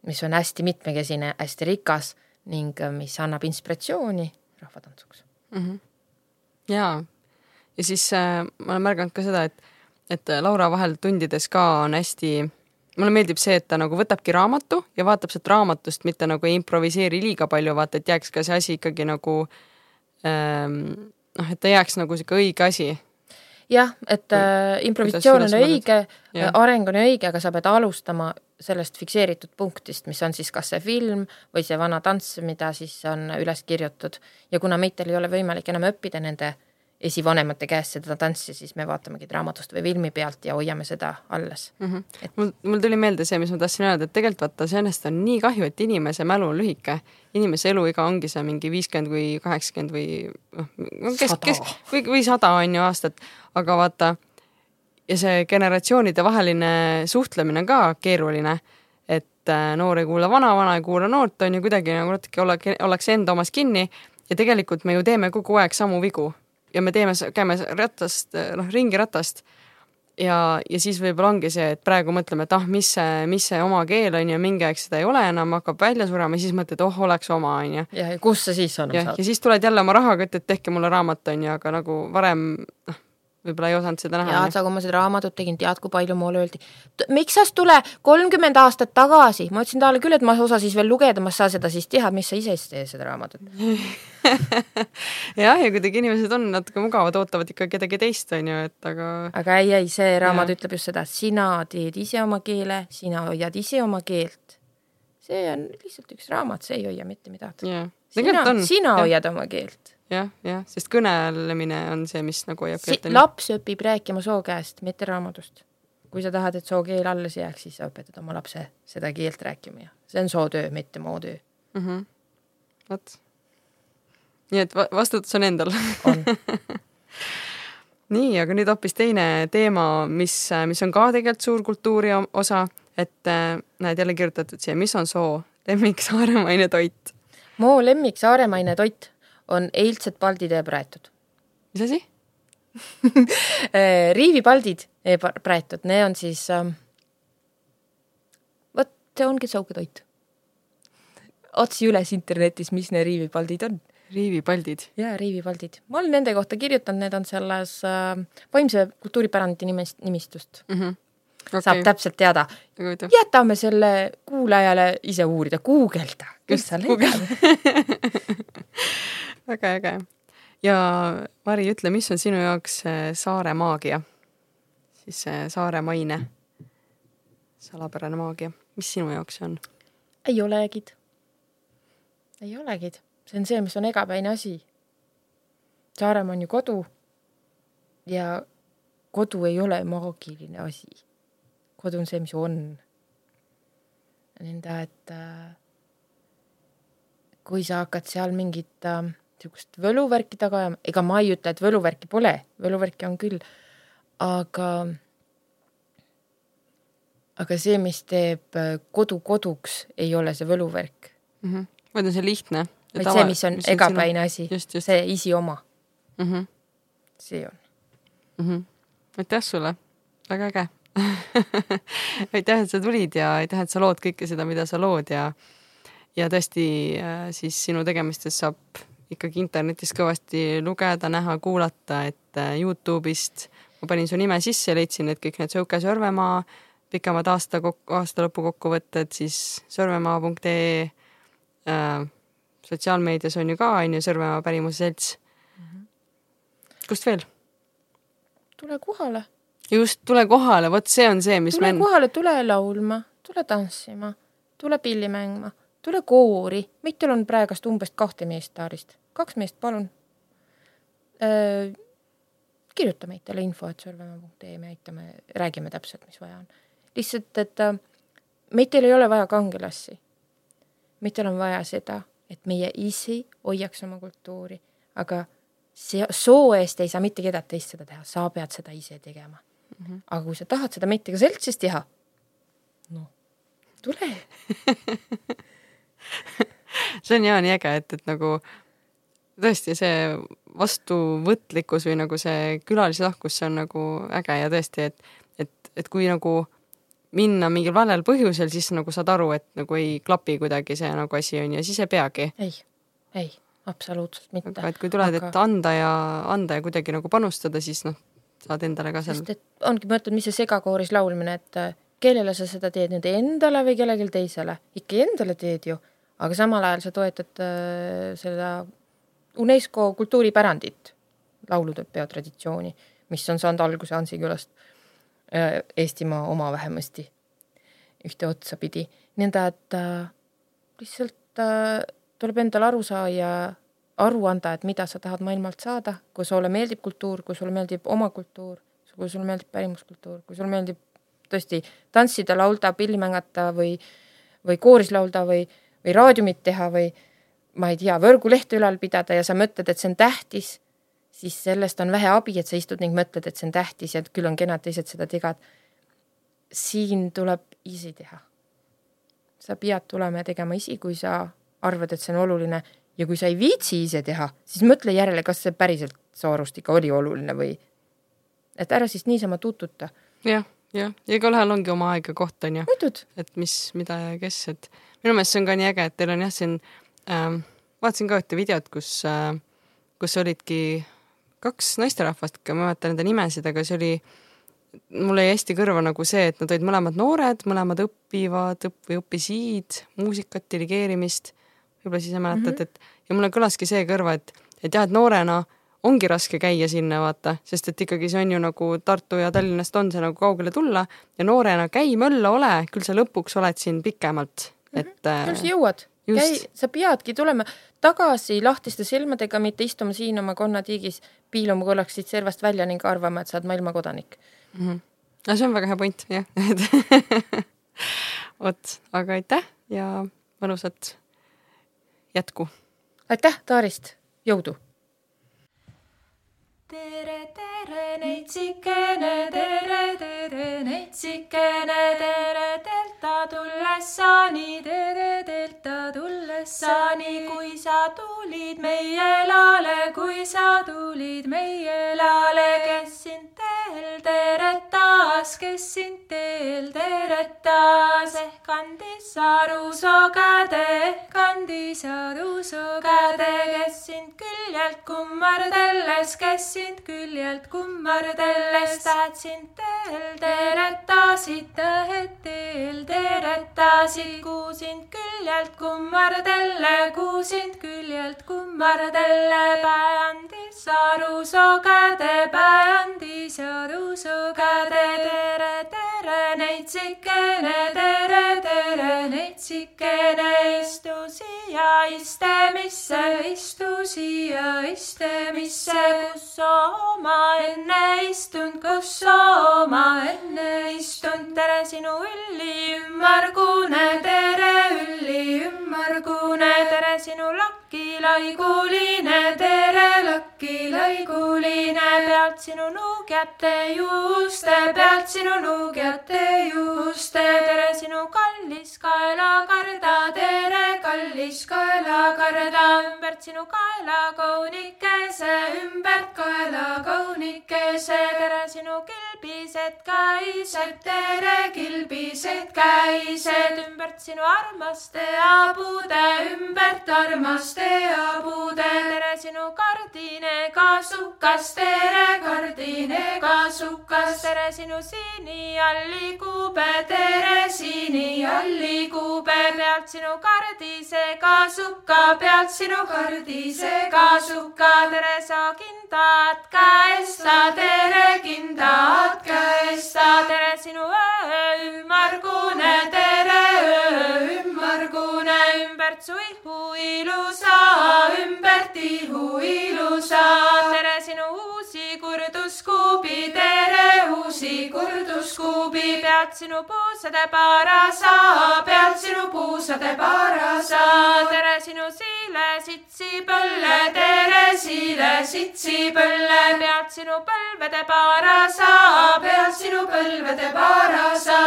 mis on hästi mitmekesine, hästi rikas ning äh, mis annab inspiratsiooni rahvatantsuks mm. -hmm. jaa, ja siis äh, ma olen märganud ka seda, et, et Laura vahel tundides ka on hästi, mulle meeldib see, et ta nagu võtabki raamatu ja vaatab sealt raamatust, mitte nagu ei improviseeri liiga palju, vaata, et jääks ka see asi ikkagi nagu ähm, noh, et ta jääks nagu sihuke õige asi. Jah, et äh, improvisatsioon on õige, Jah. areng on õige, aga sa pead alustama sellest fikseeritud punktist, mis on siis kas see film või see vana tants, mida siis on üles kirjutatud. Ja kuna meitel ei ole võimalik enam õppida nende esivanemate käest seda tantsi, siis me vaatamegi raamatust või filmi pealt ja hoiame seda alles mm. -hmm. Et- mul, mul tuli meelde see, mis ma tahtsin öelda, et tegelikult vaata, sellest on nii kahju, et inimese mälu on lühike. inimese eluiga ongi see mingi viiskümmend või kaheksakümmend või noh, kes, kes või, või sada on ju aastat, aga vaata ja see generatsioonide vaheline suhtlemine on ka keeruline. et äh, noor ei kuula vana, vana ei kuula noort, on ju kuidagi nagu natuke olla, ollakse enda omas kinni ja tegelikult me ju teeme kogu aeg samu vigu ja me teeme, käime ratast, noh, ringi ratast ja, ja siis võib-olla ongi see, et praegu mõtleme, et ah, mis see, mis see oma keel on ju, mingi aeg seda ei ole enam, hakkab välja surema ja siis mõtled, oh, oleks oma, on ju. ja, ja kus sa siis jah, saad ja siis tuled jälle oma rahaga, et tehke mulle raamat, on ju, aga nagu varem, noh, võib-olla ei osanud seda näha. tead sa, kui ma seda raamatut tegin, tead, kui palju mulle öeldi, miks sa tule kolmkümmend aastat tagasi, ma ütlesin talle küll, et ma osa siis veel lugeda, ma ei saa seda siis teha, mis sa ise siis teed seda raamatut. jah, ja kuidagi inimesed on natuke mugavad, ootavad ikka kedagi teist, on ju, et aga aga ei, ei, see raamat Jaa. ütleb just seda, sina teed ise oma keele, sina hoiad ise oma keelt. see on lihtsalt üks raamat, see ei hoia mitte midagi. sina sina jah, hoiad oma keelt. Jah, jah, sest kõnelemine on see, mis nagu hoiab keelt. laps õpib rääkima soo käest, mitte raamatust. kui sa tahad, et soo keel alles jääks, siis sa õpetad oma lapse seda keelt rääkima ja see on sootöö, mitte mootöö. mm -hmm. vot. nii et va vastutus on endal on nii, aga nüüd hoopis teine teema, mis, mis on ka tegelikult suur kultuuri osa, et äh, näed jälle kirjutatud siia, mis on soo lemmik saaremaine toit. Moo lemmik saaremaine toit on eilsed palditee praetud. mis asi? riivipaldid eh, pa- praetud, need on siis ähm, vot see ongi saugetoit. otsi üles internetis, mis need riivipaldid on. riivipaldid. jaa, riivipaldid. ma olen nende kohta kirjutanud, need on selles äh, vaimse kultuuripärandi nimest, nimistust mm. -hmm. okay. saab täpselt teada. jätame selle kuulajale ise uurida, guugelda. Just, väga äge. ja Mari, ütle, mis on sinu jaoks äh, saare maagia? siis see saaremaine, salapärane maagia, mis sinu jaoks see on? ei olegi. ei olegi. see on see, mis on igapäine asi. Saaremaa on ju kodu. ja kodu ei ole maagiline asi. kodu on see, mis on. nõnda, et äh, kui sa hakkad seal mingit äh, niisugust võluvärki taga ajama, ega ma ei ütle, et võluvärki pole, võluvärki on küll, aga aga see, mis teeb äh, kodu koduks, ei ole see võluvärk, mm? -hmm. vaid on see lihtne. vaid see, mis on igapäine asi, see isioma, mm. -hmm. see on. mm. -hmm. aitäh sulle, väga äge aitäh, et sa tulid ja aitäh, et sa lood kõike seda, mida sa lood ja ja tõesti äh, siis sinu tegemistest saab ikkagi internetis kõvasti lugeda, näha, kuulata, et äh, Youtube'ist ma panin su nime sisse leidsin, et kõik need Sõuke Sõrvemaa pikemad aasta, aastalõpu kokkuvõtted, siis sõrvemaa.ee äh, sotsiaalmeedias on ju ka, on ju, Sõrvemaa Pärimuse Selts mm. -hmm. kust veel? tule kohale, just, tule kohale, vot see on see, mis tule me kohale, tule laulma, tule tantsima, tule pilli mängima, tule koori, meitel on praegust umbes kahte meest taarist, kaks meest, palun kirjuta meitele info, et sõrvemaa.ee, me aitame, räägime täpselt, mis vaja on. lihtsalt, et äh, meitel ei ole vaja kangelasi. meitel on vaja seda, et meie isi hoiaks oma kultuuri, aga see soo eest ei saa mitte kedagi teist seda teha, sa pead seda ise tegema mm. -hmm. aga kui sa tahad seda meitega seltsis teha, noh, tule see on jaa nii äge, et, et nagu tõesti see vastuvõtlikkus või nagu see külalislahkus, see on nagu äge ja tõesti, et, et, et kui nagu minna mingil valel põhjusel, siis nagu saad aru, et nagu ei klapi kuidagi see nagu asi on ja siis ei peagi. ei, ei, absoluutselt mitte. aga et kui tuled aga..., et anda ja anda ja kuidagi nagu panustada, siis noh, saad endale ka seal. ongi, ma ütlen, mis see segakooris laulmine, et äh, kellele sa seda teed nüüd, endale või kellelegi teisele? ikka endale teed ju, aga samal ajal sa toetad äh, seda UNESCO kultuuripärandit, laulupeo traditsiooni, mis on saanud alguse Ansikülast äh, Eestimaa oma vähemasti. Ühte otsa pidi. nõnda, et äh, lihtsalt tuleb endale aru saa ja aru anda, et mida sa tahad maailmalt saada, kui sulle meeldib kultuur, kui sulle meeldib oma kultuur, kui sulle meeldib pärimuskultuur, kui sulle meeldib tõesti tantsida, laulda, pilli mängata või, või kooris laulda või, või raadiumit teha või ma ei tea, võrgulehte ülal pidada ja sa mõtled, et see on tähtis, siis sellest on vähe abi, et sa istud ning mõtled, et see on tähtis ja küll on kena, et teised seda teevad. siin tuleb ise teha. sa pead tulema ja tegema isi, kui sa arvad, et see on oluline ja kui sa ei viitsi ise teha, siis mõtle järele, kas see päriselt su arust ikka oli oluline või et ära siis niisama tututa. jah, jah, ja igalühel ongi oma aeg ja koht, on ju. et mis, mida ja kes, et minu meelest see on ka nii äge, et teil on jah, siin ähm, vaatasin ka ühte videot, kus äh,, kus olidki kaks naisterahvast, ma ei mäleta nende nimesid, aga see oli, mul jäi hästi kõrva nagu see, et nad olid mõlemad noored, mõlemad õpivad õpp- või õppisid muusikat, dirigeerimist, võib-olla siis mäletad mm, -hmm. et ja mulle kõlaski see kõrva, et, et jah, et noorena ongi raske käia sinna, vaata, sest et ikkagi see on ju nagu Tartu ja Tallinnast on see nagu kaugele tulla ja noorena käi mölla, ole, küll sa lõpuks oled siin pikemalt, et mm. -hmm. küll sa jõuad, käi, sa peadki tulema tagasi lahtiste silmadega, mitte istuma siin oma konnatiigis, piiluma korraks siit servast välja ning arvama, et sa oled maailma kodanik mm. -hmm. no see on väga hea point, jah vot, aga aitäh ja mõnusat jätku. aitäh, Taarist, jõudu tere, tere, neitsikene, tere, tere, neitsikene, tere, delta tulles saani, tere, delta tulles saani, kui sa tulid meie laale, kui sa tulid meie laale, kes sind teel teretas, kes sind teel teretas, ehk kandis aruso käde, ehk kandis aruso käde, kes sind küljelt kummardelles, kes sind küljelt kummardelles, tahtsin teel teretasid, tähed teel teretasid, kuusin küljelt kummardelle, kuusin küljelt kummardelle, päe andis aru sogade, päe andis aru sogade, tere, tere, neitsikene, tere, tere, neitsikene, istu siia istemisse, istu siia istemisse, kus oma enne istund, kus oma enne istund, tere sinu ülli ümmargune, tere ülli ümmargune, tere sinu lakki laiguline, tere lakki laiguline, pealt sinu nuugjate juuste, pealt sinu nuugjate juuste, tere sinu kallis kaelakarda, tere kallis kaelakarda, ümbert sinu kaela kaunikese, ümbert kaela kaela kaunikese, tere sinu kilbised käised, tere kilbised käised, ümbert sinu armaste abude, ümbert armaste abude, tere sinu kardine kasukas, tere kardine kasukas, tere sinu siini allikube, tere siini allikube, pealt sinu kardise kasuka, pealt sinu kardise kasuka, tere sa kinda kindad käesta, tere kindad käesta, tere sinu öö ümmargune, tere öö ümmargune, ümbert su ihu ilusa, ümbert ihu ilusa, tere sinu uusi kurduskuubi, tere uusi kurduskuubi, pealt sinu puusade parasa, pealt sinu puusade parasa, tere sinu siile sitsi põlle, tere siile sitsi põlle. Pealt sinu põlvede paarasa, pealt sinu põlvede paarasa.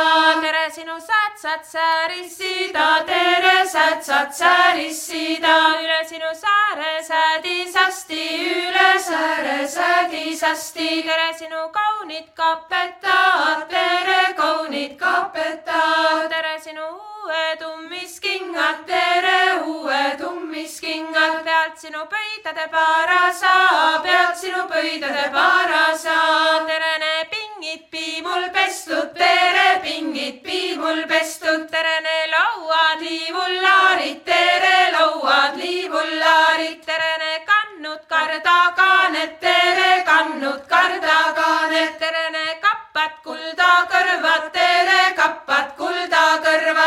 tere sinu sätsad säärissida, tere sätsad säärissida, üle sinu sääre säädisasti, üle sääre säädisasti. tere sinu kaunid kapetad, tere kaunid kapetad, tere sinu uue tummiskingad, tere uue tummiskingad, pealt sinu pöidlade para saab, pealt sinu pöidlade para saab. tere näe pingid piimul pestud, tere pingid piimul pestud, tere näe lauad liivullaarid, tere lauad liivullaarid, tere näe kannud kardakaaned, tere kannud kardakaaned, tere näe kappad kuldakõrvad, tere kappad kuldakõrvad.